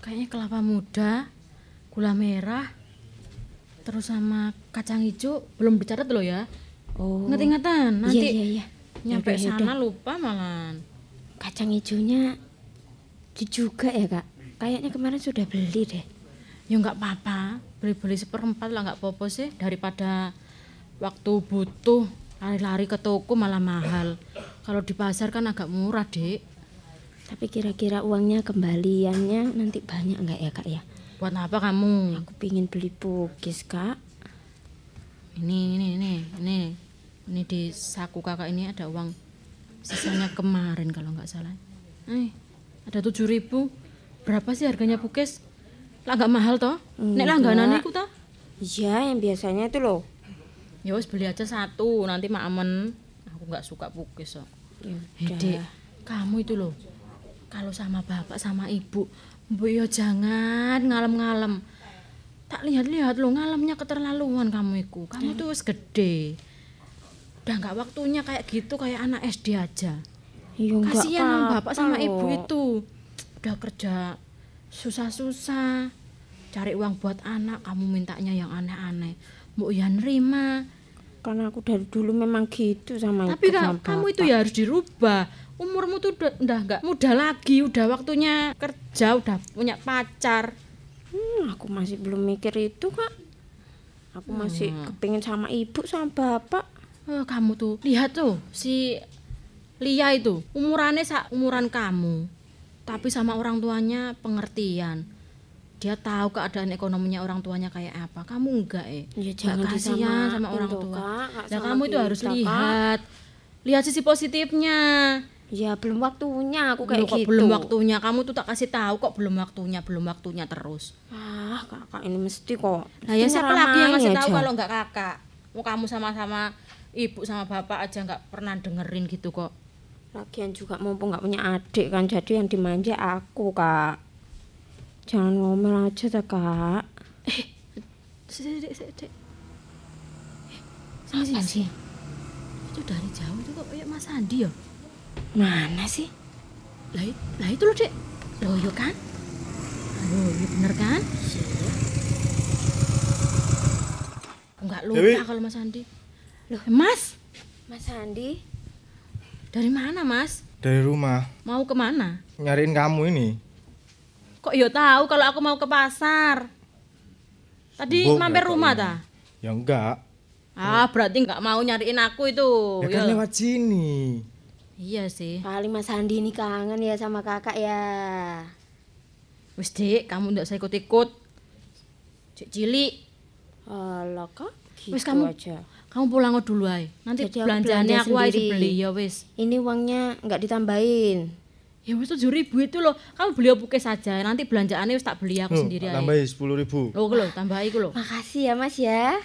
Kayaknya kelapa muda, gula merah, terus sama kacang hijau belum dicatat loh ya. Oh. Ingat-ingatan, nanti Iya, iya, iya. nyampe Yaudah, sana yaudah. lupa malah. Kacang hijaunya juga ya, Kak? Kayaknya kemarin sudah beli deh. Ya nggak apa-apa, beli-beli seperempat lah nggak apa-apa sih daripada waktu butuh lari-lari ke toko malah mahal. Kalau di pasar kan agak murah, Dek. Tapi kira-kira uangnya kembaliannya nanti banyak nggak ya, Kak ya? Buat apa kamu? Aku pingin beli pukis, Kak. Ini, ini, ini, ini, ini di saku kakak ini ada uang sisanya kemarin kalau nggak salah. Eh, ada tujuh ribu. Berapa sih harganya bukes? Lah nggak mahal toh? Nek Enggak. langganan iku toh? Iya, yang biasanya itu loh. Ya wis beli aja satu, nanti mak amen. Aku nggak suka bukes kok. Ya Dek, kamu itu loh, kalau sama bapak sama ibu, bu yo jangan ngalem-ngalem. Tak lihat-lihat lo ngalemnya keterlaluan kamu iku. Kamu tuh wis gede. Udah nggak waktunya kayak gitu kayak anak SD aja. Ya enggak Kasihan sama bapak sama ibu itu. Udah kerja susah-susah. Cari uang buat anak, kamu mintanya yang aneh-aneh. Mbok ya nerima. Karena aku dari dulu memang gitu sama Tapi sama kamu itu ya harus dirubah. Umurmu tuh udah udah nggak muda lagi, udah waktunya kerja, udah punya pacar. Hmm, aku masih belum mikir itu, Kak. Aku masih Hmm. kepingin sama ibu sama bapak. Eh, kamu tuh lihat tuh si Lia itu umurannya sa umuran kamu, tapi sama orang tuanya pengertian. Dia tahu keadaan ekonominya orang tuanya kayak apa. Kamu enggak eh? Ya, Nggak jangan kasihan sama orang tua. Kak. Nah, kamu itu harus Kak. lihat, lihat sisi positifnya. Ya belum waktunya aku kayak Loh, kok gitu. belum waktunya. Kamu tuh tak kasih tahu kok belum waktunya, belum waktunya terus. Ah, kakak ini mesti kok. Nah ya siapa lagi yang ngasih tahu kalau nggak kakak? Mau kamu sama-sama ibu sama bapak aja nggak pernah dengerin gitu kok. Lagian juga mumpung nggak punya adik kan, jadi yang dimanja aku, Kak. Jangan ngomel aja dah, Kak. Sik, sik, sik. Eh, Sini, sini, sini. Itu dari jauh itu kok kayak Mas Andi ya? Mana sih? Lah, lah itu loh, Dek. Loh, yo kan? Loh, iya bener kan? Enggak lupa Dewi. kalau Mas Andi. Loh, Mas, Mas Andi, dari mana, Mas? Dari rumah Mau ke mana? nyariin kamu ini. Kok yo tahu kalau aku mau ke pasar? Tadi Mbok mampir rumah tahu. dah. Ya enggak. Ah, berarti nggak mau nyariin aku itu. Ya kan Yo. lewat sini. Iya sih. paling Mas Andi ini kangen ya sama kakak ya. Wis, Dik, kamu ndak usah ikut-ikut. Cik cilik. Alah, Kak. Gitu Wis kamu aja. kamu pulang dulu ae. Nanti Jadi aku belanjaannya belanja aku aja beli ya wis. Ini uangnya nggak ditambahin. Ya wis 7000 itu loh. Kamu beli opuke saja. Nanti belanjaannya wis tak beli aku Loh, sendiri ae. tambahin sepuluh ribu. Loh, loh, tambahi ku loh. Makasih ya, Mas ya.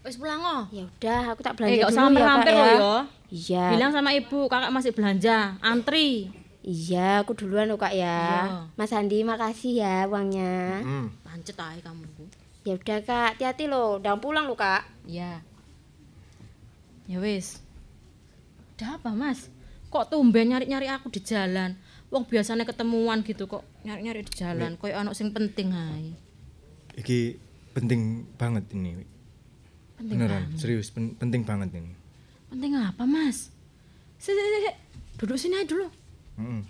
Wis pulang oh. Ya udah, aku tak Eh, belanja usah dulu ya, Kak mampir-mampir ya. loh ya. Iya. Bilang sama ibu, kakak masih belanja. Antri. Iya, aku duluan loh, Kak ya. Iya. Mas Andi, makasih ya uangnya. Hmm. Pancet ae kamu. Ya udah, Kak. Hati-hati loh, udah pulang loh, Kak. Iya. Ya wis. Ada apa, Mas? Kok tumben nyari-nyari aku di jalan? Wong biasanya ketemuan gitu kok nyari-nyari di jalan. Kayak anak sing penting ae. Iki penting banget ini. Penting Beneran, banget. serius pen- penting banget ini. Penting apa, Mas? Sik, sik, sik, sik. Duduk sini aja dulu. Mm-mm.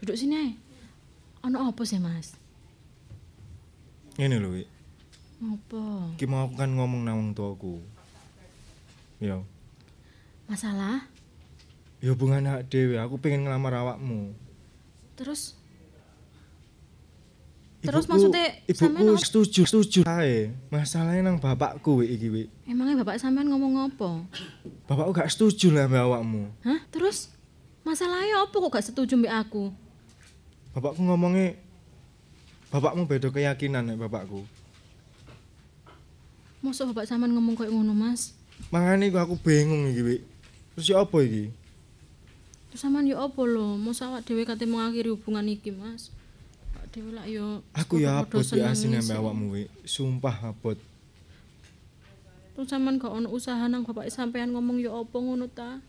Duduk sini aja. Ono apa sih, Mas? Ini loh. Apa? Ki mau aku kan ngomong nang wong tuaku. Ya, Masalah? ya hubungan hak dewe, aku pengen ngelamar awakmu. Terus Terus Ibuku- maksudnya ibuku setuju, setuju ae. Masalahnya nang bapakku Wi, iki, Wi. emangnya bapak sampean ngomong apa? Bapakku gak setuju lah mbak awakmu. Hah? Terus masalahnya apa kok gak setuju mbak aku? Bapakku ngomongnya bapakmu beda keyakinan nek bapakku. Masa bapak sampean ngomong kayak ngono, Mas? Iku aku bingung iki, Wi. Terus ya apa iki? Terus sampean yo apa lho? Masa awak dhewe kate mengakhiri hubungan iki, Mas? Awak dhewe lak yo Aku ya abot asine sih. mbak awakmu Wi. Sumpah abot. Tung sampean gak ono usaha nang bapak sampean ngomong ya apa ngono ta?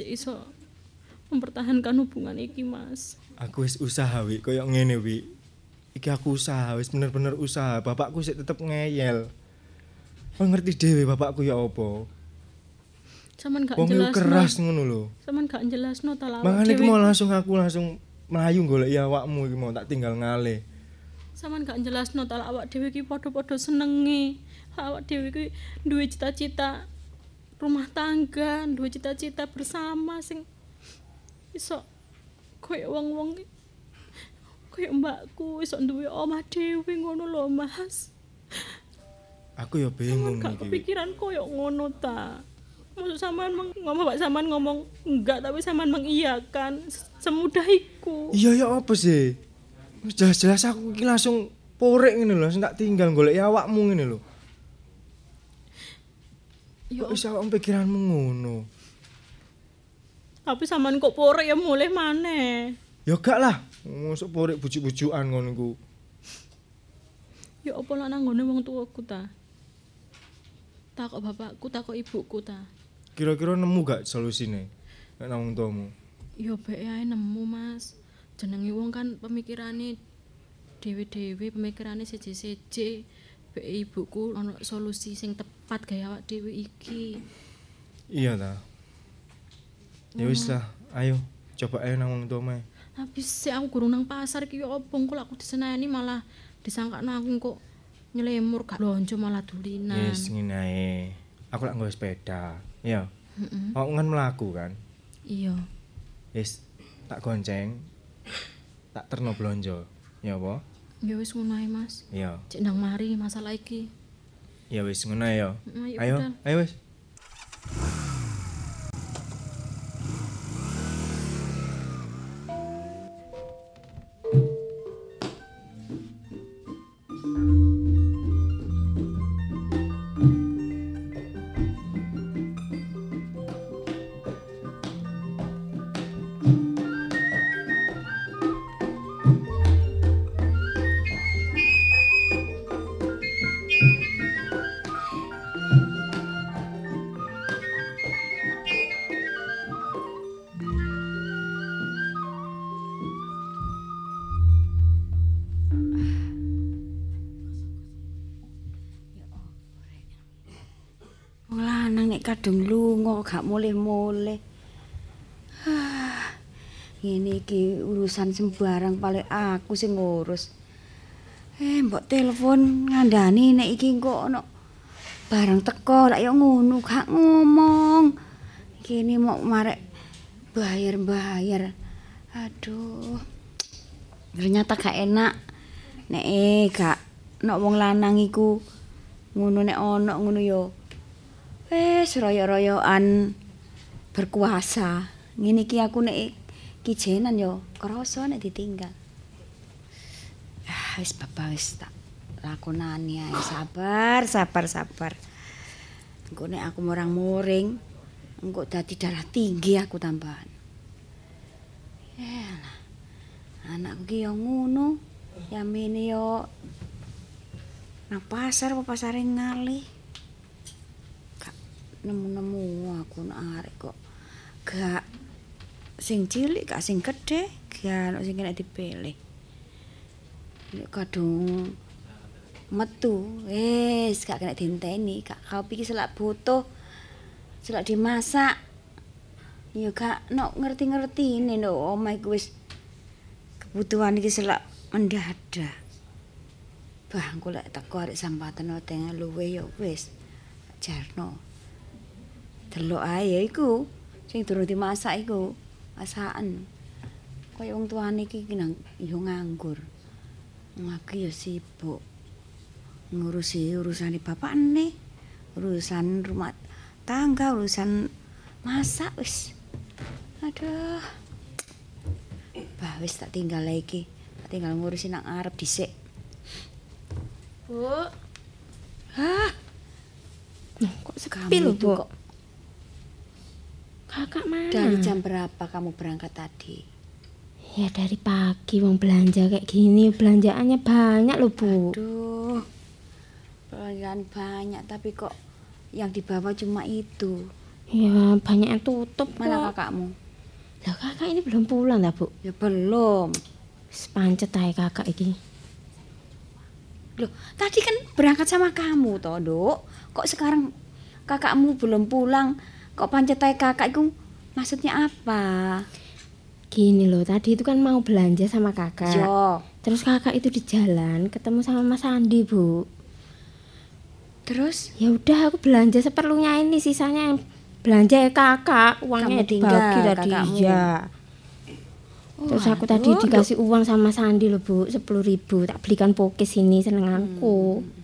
Cek iso mempertahankan hubungan iki, Mas. Aku wis usaha wi koyo ngene wi. Iki aku usaha wis bener-bener usaha. Bapakku sik tetep ngeyel. Kau ngerti dhewe bapakku ya apa. Sampean gak Wong jelas. keras ngono lho. Sampean gak jelasno ta lawak Makane iki mau langsung aku langsung melayu golek ya awakmu iki mau tak tinggal ngale. Sampean gak jelasno ta awak dhewe iki padha-padha senenge. Awak dhewe iki duwe cita-cita rumah tangga, duwe cita-cita bersama sing iso koyo wong-wong koyo mbakku iso duwe omah dhewe ngono lho, Mas. Aku ya bingung Gak iki. kepikiran koyo ngono ta. Maksud sampean ngomong Pak sampean ngomong enggak tapi sampean mengiyakan semudah iku. Iya ya apa sih? Wis Jelas-jelas aku iki langsung porek ngene lho, langsung tak tinggal golek awakmu ngene lho. Ya Kok iso awakmu pikiranmu ngono? Tapi sampean kok porek ya mulih maneh. Ya gak lah, mosok porek bujuk-bujukan ngono iku. Ya apa lah nanggone wong tuaku ta? Takok bapakku, takok ibuku ta. Kira-kira nemu gak solusine? Nek nang tuamu. Ya bek ae nemu, Mas. Jenenge wong kan pemikirane dhewe-dhewe, pemikirane seje-seje. Bek ibuku ono solusi sing tepat gaya awak dhewe iki. Iya ta. Ya wis lah, ayo coba ayo nang wong tuamu. ae. Tapi sik aku gurung nang pasar apa engko lak aku diseneni malah disangkakno aku kok nyelemur gak blonjo malah dulinan. Yes, ngene ae. Aku lak nggawe sepeda. Iya. Heeh. Aku kan melaku kan. Iya. Wis tak gonceng. Tak terno blonjo. Ya apa? Ya wis ngono ae, Mas. Iya. Cek ndang mari masalah iki. Ya wis ngono ya. Ayo, ayo wis. Gak mulih-mulih. Ah, Ngene iki urusan sembarang paling aku sing ngurus. Eh, mbok telepon ngandani nek iki engko ono barang teko lak yo ngono gak ngomong. Kene mau marek bayar-bayar. Aduh. Ternyata gak enak. Nek eh gak nek wong lanang iku ngono nek ono ngono yo. Wes royo-royoan berkuasa. Ngene iki aku nek kijenan yo krasa nek ditinggal. Ah, wis bapak wis tak lakonani ae. Sabar, sabar, sabar. Engko nek aku morang-moring, engko dadi darah tinggi aku tambahan. Yalah. Anakku ki yo ngono. Yamene yo nang pasar apa pasare ngalih. Nemu-nemu aku nak arek kok. Gak sing cilik gak sing gedhe, gak ono sing kena dipilih. Nek kadung metu, wis gak kena dinteni, gak kau pikir selak butuh. Selak dimasak. Ya gak nok ngerti-ngerti ini no omah iku wis kebutuhan iki selak mendadak. Bah, engko lek teko arek sampatan tengah luwe ya wis. Jarno. Delok ae ya iku sing durung dimasak iku. Masakan. Kaya wong tuane iki nang yo nganggur. Wong aku ya sibuk. Ngurusi urusane bapakne, urusan rumah tangga, urusan masak wis. Aduh. Bah wis tak tinggal lagi. Tak tinggal ngurusin nang arep dhisik. Bu. Hah? kok sepi lho, Bu? Kok Kakak mana? dari jam berapa kamu berangkat tadi? Ya dari pagi wong belanja kayak gini belanjaannya banyak loh bu. Aduh. pelanggan banyak tapi kok yang dibawa cuma itu. Ya, banyak yang tutup Mana kok. kakakmu? Lah kakak ini belum pulang dah, Bu. Ya belum. Sepancet ae kakak iki. Loh, tadi kan berangkat sama kamu toh, Dok. Kok sekarang kakakmu belum pulang? Kok pancetai kakak itu maksudnya apa? Gini loh, tadi itu kan mau belanja sama kakak. Yo. Terus kakak itu di jalan ketemu sama Mas Andi, Bu. Terus? Ya udah aku belanja seperlunya ini, sisanya yang belanja ya kakak, uangnya Kamu tinggal, dibagi tadi. kakakmu. Iya. Terus aku tadi dikasih uang sama Sandi loh bu, sepuluh ribu. Tak belikan pokis ini senenganku. Hmm.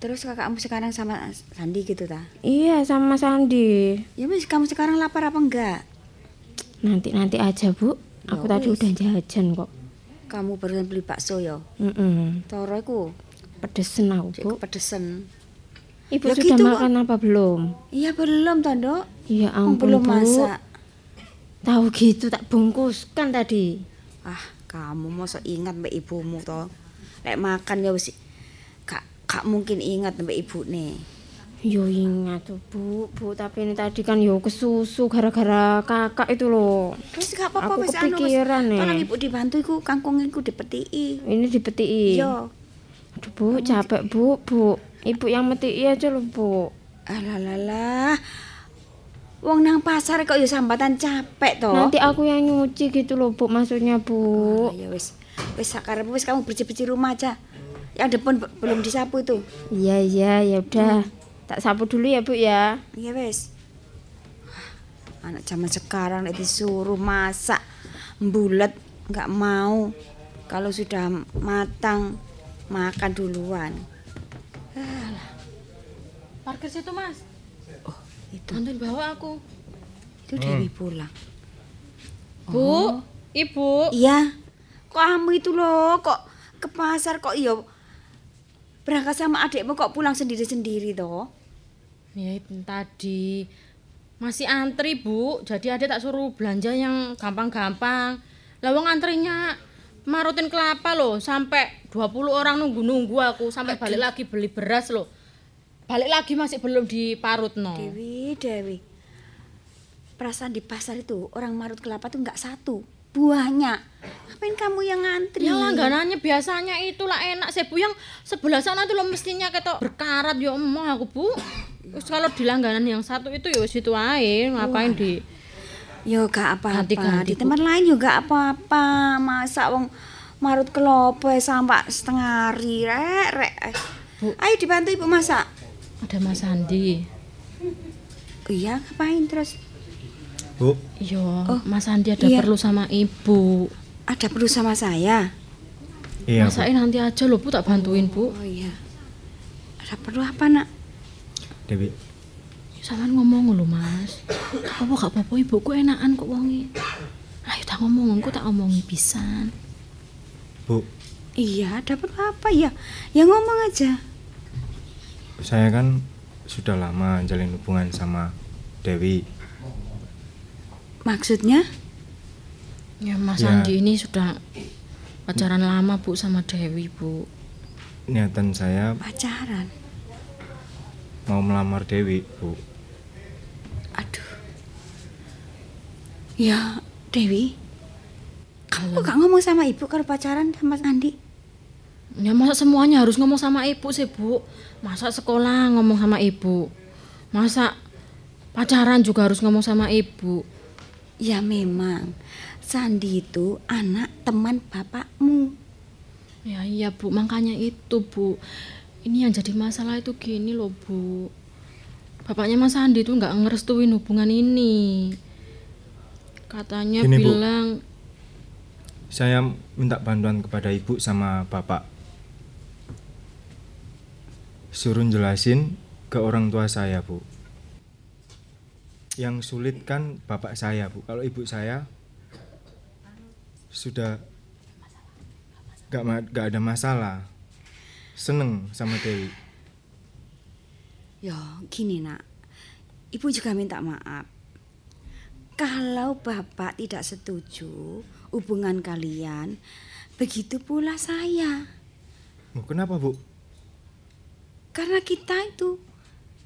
Terus kakakmu sekarang sama Sandi gitu ta? Iya sama Sandi. Ya wis kamu sekarang lapar apa enggak? Nanti nanti aja bu. Aku Ya tadi wis. udah jajan kok. Kamu barusan beli bakso ya? Mm Toro iku Pedesen aku bu. pedesen. Ibu Ya sudah gitu, makan apa belum? Iya belum toh, Dok. Iya ampun belum bu. masak. Tahu gitu tak bungkuskan tadi. Ah, kamu masa ingat mbak ibumu toh. Lek makan ya wis gak mungkin ingat mbak ibu nih. Yo ingat tuh bu, bu tapi ini tadi kan yo kesusu gara-gara kakak itu loh. Wis gak apa-apa Aku wis anu kepikiran nih. Tolong ibu dibantu iku kangkung iku dipetii. Ini dipetii. Yo. Aduh bu, capek bu, bu. Ibu yang metii aja loh bu. Alalah. Wong nang pasar kok ya sambatan capek toh. Nanti aku yang nyuci gitu loh bu, maksudnya bu. Ah, ya wis. Wis sakarepmu wis kamu bersih-bersih rumah aja. Yang depan be- belum disapu itu. Iya iya ya udah. Tak sapu dulu ya bu ya. Iya wis. Wah, Anak zaman sekarang nek disuruh masak bulat nggak mau. Kalau sudah matang makan duluan. Parkir situ mas. Oh itu. Bantuin bawa aku. Itu Dewi pulang. Bu, ibu. Iya. Kok kamu itu loh kok ke pasar kok iya berangkat sama adikmu kok pulang sendiri-sendiri toh? Ya itu tadi masih antri bu, jadi ada tak suruh belanja yang gampang-gampang. Lawang antrinya marutin kelapa loh, sampai 20 orang nunggu-nunggu aku sampai balik lagi beli beras loh. Balik lagi masih belum diparut no. Dewi, Dewi. Perasaan di pasar itu orang marut kelapa tuh nggak satu, buahnya. Ngapain kamu yang ngantri? Yang langganannya biasanya itulah enak sih bu yang sebelah sana tuh lo mestinya ketok berkarat ya emang aku bu. Terus kalau di langganan yang satu itu ya situ aja ngapain Wah. di Yo gak apa-apa. Di Bu. tempat lain juga apa-apa. Masa wong marut kelopo sampai setengah hari rek rek. Ayo dibantu ibu masak. ada Mas Andi. Iya, ngapain terus? Bu, Iya, Mas Andi ada iya. perlu sama ibu. Ada perlu sama saya? iya Bu. Masakin nanti aja loh bu tak bantuin bu. Oh iya. Ada perlu apa nak? Dewi, Sampean ngomong lho mas. Apa gak apa ibuku enakan kok wongi. Ayo tak ngomong, aku tak omongi pisan. Bu, Iya, ada perlu apa ya? Ya ngomong aja. saya kan sudah lama jalin hubungan sama Dewi. Maksudnya? Ya Mas Ya. Andi ini sudah pacaran lama bu sama Dewi bu. Niatan saya Pacaran. mau melamar Dewi, Bu. Ya, Dewi. Kamu gak ngomong sama ibu kalau pacaran sama Mas Andi? Ya masa semuanya harus ngomong sama ibu sih bu. Masa sekolah ngomong sama ibu. Masa pacaran juga harus ngomong sama ibu. Ya memang. Sandi itu anak teman bapakmu. Ya iya bu, makanya itu bu. Ini yang jadi masalah itu gini loh bu. Bapaknya Mas Andi tuh nggak ngerestuin hubungan ini. Katanya Gini, Bu. bilang Saya minta bantuan kepada Ibu sama Bapak. Suruh jelasin ke orang tua saya, Bu. Yang sulit kan bapak saya, Bu. Kalau ibu saya sudah gak, ma- gak ada masalah. Seneng sama Dewi. Ya, gini nak. Ibu juga minta maaf. Kalau bapak tidak setuju hubungan kalian, begitu pula saya. Oh, kenapa, Bu? karena kita itu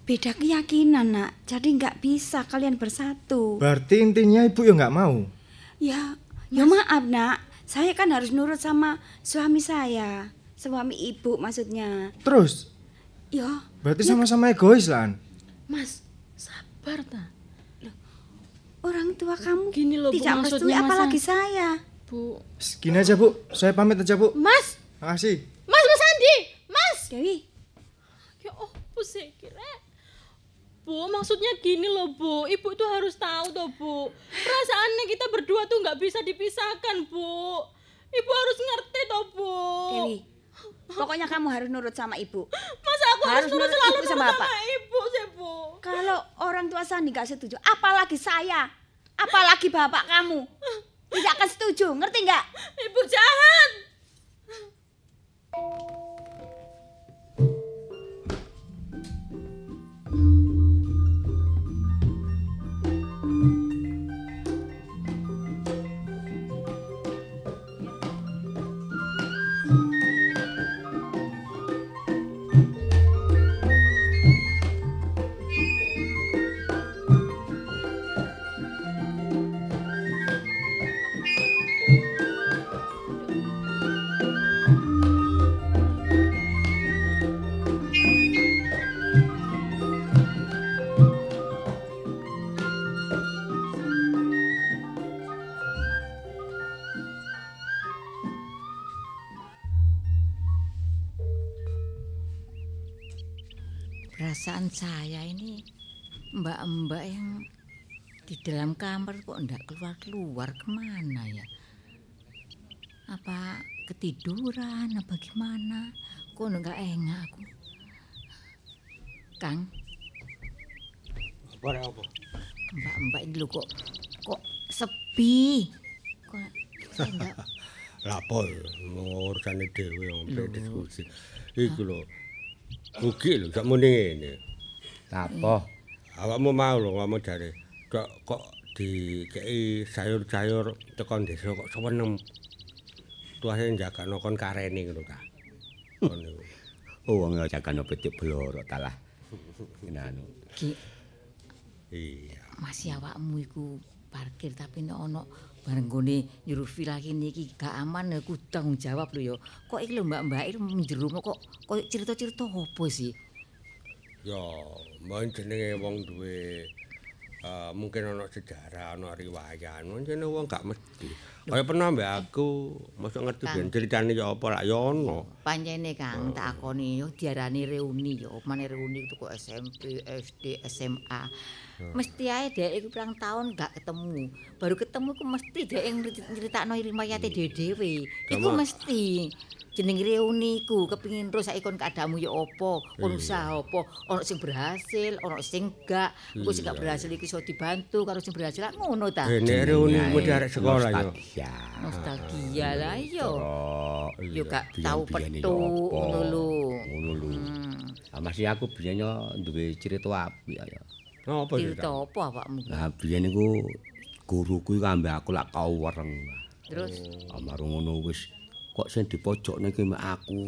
beda keyakinan, Nak. Jadi nggak bisa kalian bersatu. Berarti intinya ibu ya nggak mau. Ya, ya maaf, Nak. Saya kan harus nurut sama suami saya. Suami ibu maksudnya. Terus, Ya, berarti sama-sama egois lah. Mas, sabar ta. orang tua kamu Gini loh, tidak merestui maksudnya, Mas, apalagi ah. saya. Bu. Gini aja bu, saya pamit aja bu. Mas, Makasih. Mas, Mas Andi, Mas. Dewi. Ya oh, sih kira. Bu, maksudnya gini loh, Bu. Ibu itu harus tahu toh, Bu. Perasaannya kita berdua tuh nggak bisa dipisahkan, Bu. Ibu harus ngerti toh, Bu. Dewi, pokoknya kamu harus nurut sama ibu. Masa aku harus, nurut selalu ibu nurut sama sama, ibu sih, Bu. Kalau orang tua Sandi nggak setuju, apalagi saya, apalagi bapak kamu, tidak akan setuju, ngerti nggak? Ibu jahat. Saya ini mbak-mbak yang di dalam kamar kok enggak keluar-keluar ke mana ya? Apa ketiduran apa gimana? Kok enggak enak aku? Kang, Apa apa? mbak-mbak ini lho kok kok sepi. Kok enggak (laughs) ya, urusane dhewe wong pe diskusi. Iku lho. Ugi lho sak muni ngene. Apa? Awakmu mau lho ngomong jare. Kok kok dikei sayur-sayur tekan desa kok seneng. Tuase jagano kon karene ngono ta. Ngono. (laughs) Oh, wong jagano petik bloro talah. Ngene anu. Ki, Iya. masih awakmu iku parkir tapi nek ana bareng gone nyuruh villa kene iki gak aman ya ku tanggung jawab lho ya. Kok iki lho mbak-mbak iki menjero kok koyo cerita-cerita apa sih? Ya, mungkin jenenge wong duwe eh, mungkin ana sejarah, ana riwayat. Mungkin wong gak mesti. Kaya pernah mbak aku, mosok ngerti ben ceritane ya apa lak ya ono. Pancene Kang tak akoni yo diarani reuni yo. Mane reuni itu kok SMP, SD, SMA. Mesti ae dhek iku pirang tahun gak ketemu. Baru ketemu ku mesti dhek nyritakno rimayate dhewe-dhewe. Iku mesti jeneng reuni ku kepingin terus saiki kon keadaanmu ya apa, kon usaha apa, ono sing berhasil, ono sing gak. Engko sing gak berhasil iki iso dibantu karo sing berhasil Lah ngono ta. Eh, nek reuni mesti arek sekolah ya. Nostalgia. Lah yo. Yo gak tau petu ngono lho. Ngono lho. Ah, masih aku biyen yo duwe cerita apik ya. Apa Cerita apa awakmu? Lah biyen iku guruku iku ambek aku lak kau wereng. Terus Amarung ngono wis kok sing di pojok niki mek aku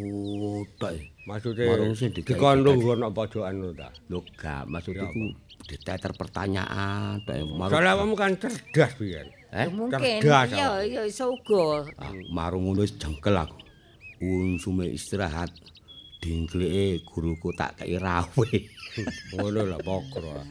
tok. e. Maksudnya Marung sing digawe- dikondong ngono pojokan lho ta. Lho gak, maksud iku diteter pertanyaan tok. e. Marung- Soalnya awakmu kan cerdas biyen. Eh? Mungkin iya iya iso uga. Ah, marung ngono wis jengkel aku. Unsume istirahat dingkleke guruku tak kei rawe. Ngono lah pokro.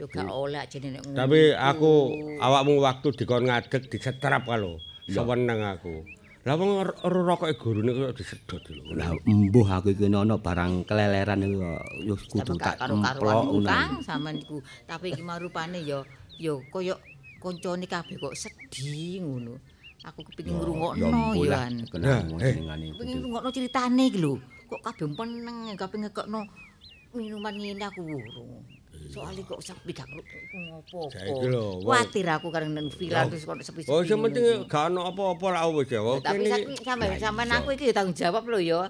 Yo gak oleh jenenge ngono. Tapi aku awakmu waktu dikon ngadeg disetrap kalau. Seweneng aku. Lah wong rokoke gurune kok disedot lho. Lah embuh aku iki ana barang keleleran iku yo kudu tak gak karo emplok karuan ngono. Kang sampean iku. Tapi iki marupane yo yo koyo koncone kabeh kok sedih ngono. Aku kepengin ngrungokno yo an. Kenapa eh. Kepengin ngrungokno ceritane iki lho. Kok kabeh meneng kabeh ngekekno minuman ngene aku urung. Soalnya kok sepi gak ngopo-opo. Saiki lho, wong- Kuwatir aku kareng nang villa terus kok sepi-sepi. Oh, sing penting gak ono apa-apa lah wis ya. Tapi sampe sampean aku iki ya tanggung jawab lho ya.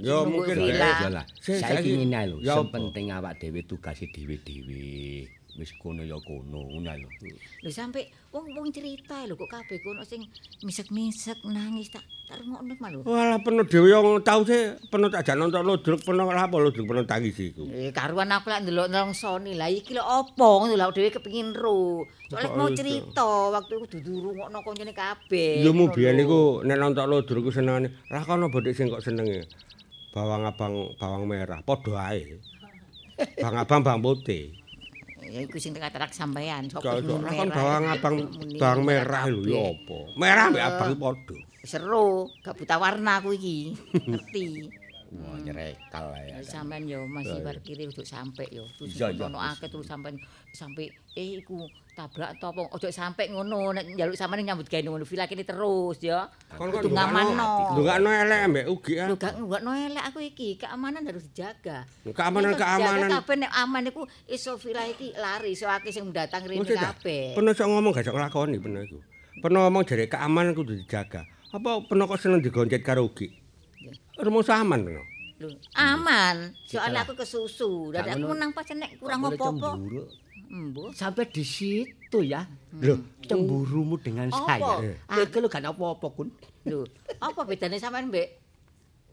Ya Nunggu mungkin. Ya lah. Saiki ngene lho, Ya sing apa? penting awak dhewe tugase dhewe-dhewe. wis kono ya kono ngono ae lho. Lho sampe wong-wong cerita lho kok kabeh kono sing misek-misek nangis tak tak rungokno malu. Walah peno dhewe yang tau sih peno tak jak nonton lodruk peno lha apa lodruk peno tangis iku. Eh karuan aku lek ndelok nang Sony lah iki lho opo ngono lho dhewe kepengin ro. Kok mau cerita waktu iku dudu rungokno koncone kabeh. Yo mu biyen niku nek nonton lodruk ku senengane. Lah kono bodhek sing kok senenge. Bawang abang bawang merah padha ae. Bang abang bang putih. Ya iku sing tengah-tengah sampean. Kan merah, bawang abang bawang merah lho ya apa. Merah mbek abang padha. Seru, gak buta warna aku iki. (laughs) Ngerti. Wah, nyerekal ae. Ya sampean yo masih parkire ojo sampe yo. Ono akeh terus sampean sampe eh iku tabrak to apa ojo sampe ngono nek njaluk sampean nyambut gawe ngono villa kene terus ya. Kon Kudu ngamanno. Ndungakno elek mbek ugi ah. Lho gak nggono elek aku iki, keamanan harus dijaga. Keamanan- keamanan. Kabeh nek aman iku iso villa iki lari iso akeh sing datang rene kabeh. Peno sok ngomong gak sok nglakoni peno iku. Peno ngomong jare keamanan kudu dijaga. Apa peno kok seneng digoncet karo ugi? Rumus aman. Lho, aman. Soalnya Lah. aku kesusu. Dari Gak aku menang pas nek kurang apa-apa. Embo. Sampai di situ ya. Loh, cemburumu dengan saya. Aku lho gak apa-apa, Kun. Lho, apa bedane sampean mbek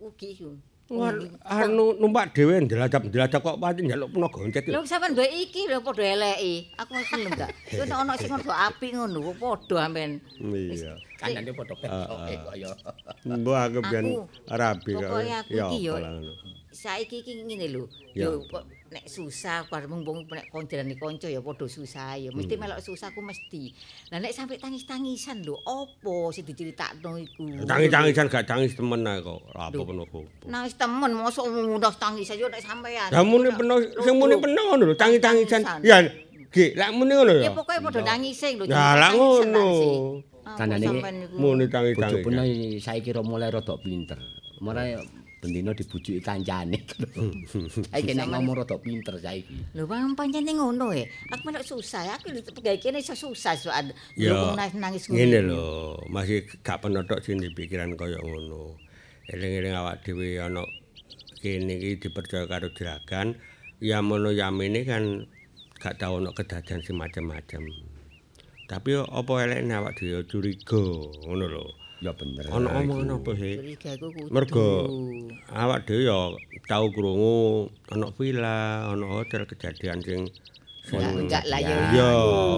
ugi iku? Wah, anu numpak dhewe ndelacap-ndelacap kok pati njaluk peno goncet. Lho sampean mbek iki lho padha eleki. Aku gelem gak. Yo nek ana sing rada apik ngono padha sampean. Iya. Kanane padha pesoke kaya. Mbok aku ben Aku, rabi kok. Pokoke aku Ya iki yo ngono. saiki iki ngene lho. Ya. Yo kok nek susah bar mumpung nek kondrane kanca ya padha susah ya. Mesti Hmm. melok susah ku mesti. Lah nek sampe tangis-tangisan lho, opo sing diceritakno iku? Tangis-tangisan gak tangis temen ae kok. Apa peno kok. Nangis temen mosok mudah tangis aja nek sampean. Lah muni peno sing muni peno ngono lho, tangis-tangisan. Ya, Ki, lek muni ngono ya. Ya pokoke padha nangis lho. Ya lah ngono. Tandane iki muni tangi-tangi. Bojone saiki ro mulai rada pinter. Mulai bendino dibujuki kancane. Saiki nek ngomong rada pinter saiki. Lho bang pancene ngono e. Aku melok susah, aku pegawe kene iso susah soal Ya, nangis ngene lho, masih gak penotok sing pikiran kaya ngono. Eling-eling awak dhewe ana kene iki dipercaya karo juragan, ya mono yamene kan gak tau ana kedadian sing macam-macam. Tapi yo apa elekne awak dhewe curiga, ngono lho. Ya bener. Ana omongan apa sih? Mergo awak dhewe ya tau krungu ana villa, ana hotel kejadian sing Enggak, enggak lah ya. Ya,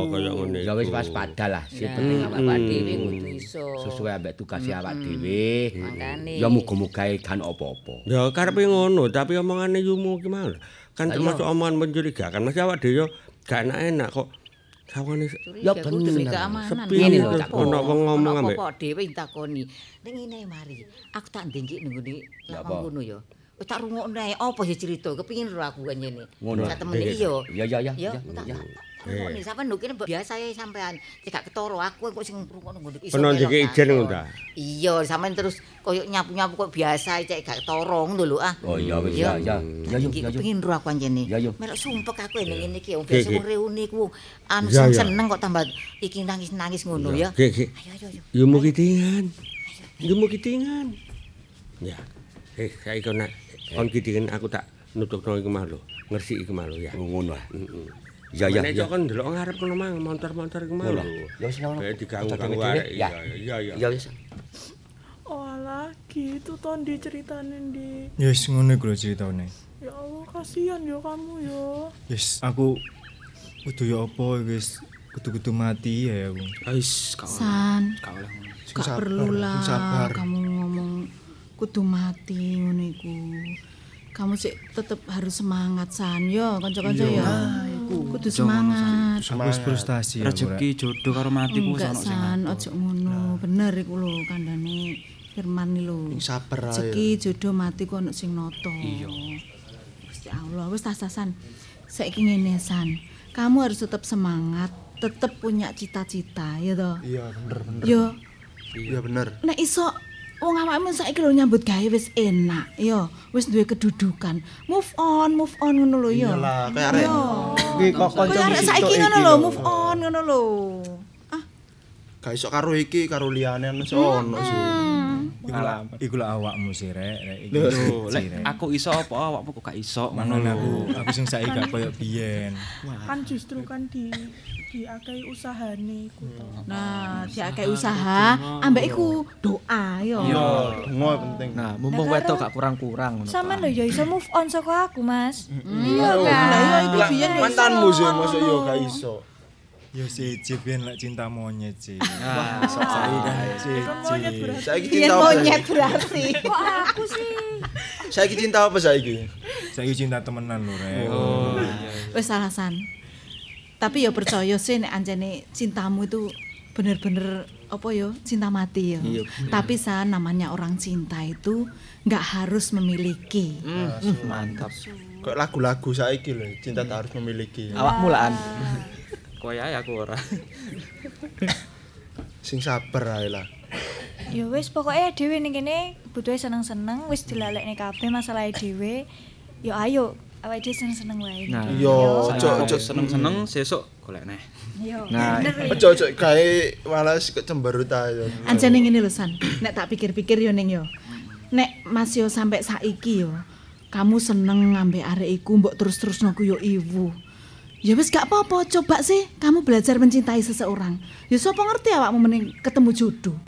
kaya ngene. Ya wis waspada lah. Sing penting awak awak dhewe kudu iso. sesuai ambek tukase awak Mm-mm. dhewe. Makane. Ya muga-muga kan apa-apa. Ya karepe ngono, tapi omongane yumu ki mau. Kan termasuk omongan mencurigakan. Masih awak dhewe yo gak enak-enak kok. Sawane Ya bener. Sepi ono wong ngomong ambek- apa dhewe takoni. Ning ngene mari. Aku tak ndengki ning ngene Ya lapang apa? ngono ya. Wis tak rungokno ae apa sih cerita kepengin ro aku kan ngene. Ngono. Sak temene Iya, iya. iya, iya, iya, Ya, rungokne sampean lho kene biasa ya sampean. Cek gak ketara aku kok sing rungokno ngono iso. Peno melok ndike ijen ngono ta. Iya, sampean terus koyo nyapu-nyapu kok biasa cek gak ketara ngono lho ah. Oh iya wis ya ya. Ya yuk Iki kepengin ro aku anjene. Melok sumpek aku ning ngene iki wong biasa wong reuni ku anu seneng kok tambah iki nangis-nangis ngono ya. Ayo ayo ayo. Yumu kitingan. Yumu kitingan. Ya. Eh, saiki kon nak kon kitingan aku tak nutupno iku mah lho. Ngresiki iku mah lho ya. Ngono ah. Heeh. Ya ya Nek ya. kon ndelok ngarep kono mang montor-montor iku lho. Ya wis ngono. Kayak diganggu-ganggu arek. ya. Iya, iya, iya. Ya wis. Oh alah, gitu ton diceritain di. Yes, ngono iku lho ceritane. Ya Allah, kasihan ya kamu ya. Yes, aku kudu ya apa guys, kudu-kudu mati ya aku. Ais, kau San, kau oleh ngono. Sing gak sabar, perlu sing lah sabar. kamu ngomong kudu mati ngono iku. Kamu sih tetep harus semangat San yo, kanca-kanca Iya. ya. Kudu semangat. Aku wis frustasi aku. Rezeki jodoh karo mati ku sono sing San, ojo ngono. Bener iku lho kandhane Firman lho. Sabar ae. Rezeki jodoh mati ku ono sing noto. Iya. Gusti Allah, wis tas San. Saiki ngene San. Kamu harus tetap semangat, tetap punya cita-cita, ya toh. Iya, bener bener. Yo, Iya bener. nek iso wong awakmu saiki lho nyambut gawe wis enak, yo. Wis duwe kedudukan. Move on, move on ngono lho. Iyalah, arek. Yo. Iki kok Kayak kanca arek saiki ngono lho, move on ngono lho. Gak iso karo iki karo liyane ono ono sih. Iku lah, iku lah awakmu sih rek, rek. Iki Lho, lek aku iso apa awakmu kok gak iso ngono lho. aku, aku sing saiki gak koyo biyen. Kan justru kan di diakai usahane iku to. Nah, diakeh usaha, ambek iku doa yo. Iya, donga penting. Nah, mumpung wedok karo- gak kurang-kurang ngono. Sampeyan lho ya iso move on saka aku, Mas. Iya kan? Lah iya iku biyen mantanmu sih mosok yo gak iso. Yo siji biyen lek cinta monyet sih. Ah, Wah, saiki kan monyet siji. berarti. Saiki cinta monyet berarti. (laughs) Kok aku sih? Saiki cinta apa saiki? Saiki cinta temenan lho rek. Oh. Wis alasan. Tapi ya percaya sih nek anjene cintamu itu bener-bener apa yo cinta mati yo. Iya, Tapi sa namanya orang cinta itu nggak harus memiliki. Hmm, mantap. Kok lagu-lagu saiki lho, cinta tak harus memiliki. Awakmu laan. (laughs) Kowe ae aku ora. (laughs) Sing sabar ae lah. Ya wis pokoknya dhewe ning kene butuhe seneng-seneng wis dilalekne kabeh masalahe dhewe. Ya ayo awake dhewe seneng-seneng wae. Nah, Iya, ojo ojo seneng-seneng sesuk golek neh. Yo. Nah, ya. Ojo ojo gawe malas kecemberut ae. Anjane ngene lho San, nek tak pikir-pikir yo ning yo. Nek Mas yo sampe saiki yo, kamu seneng ngambek arek iku mbok terus-terusno ku yo iwu. Ya wis gak apa-apa, coba sih kamu belajar mencintai seseorang. Ya sapa ngerti awakmu mending ketemu jodoh.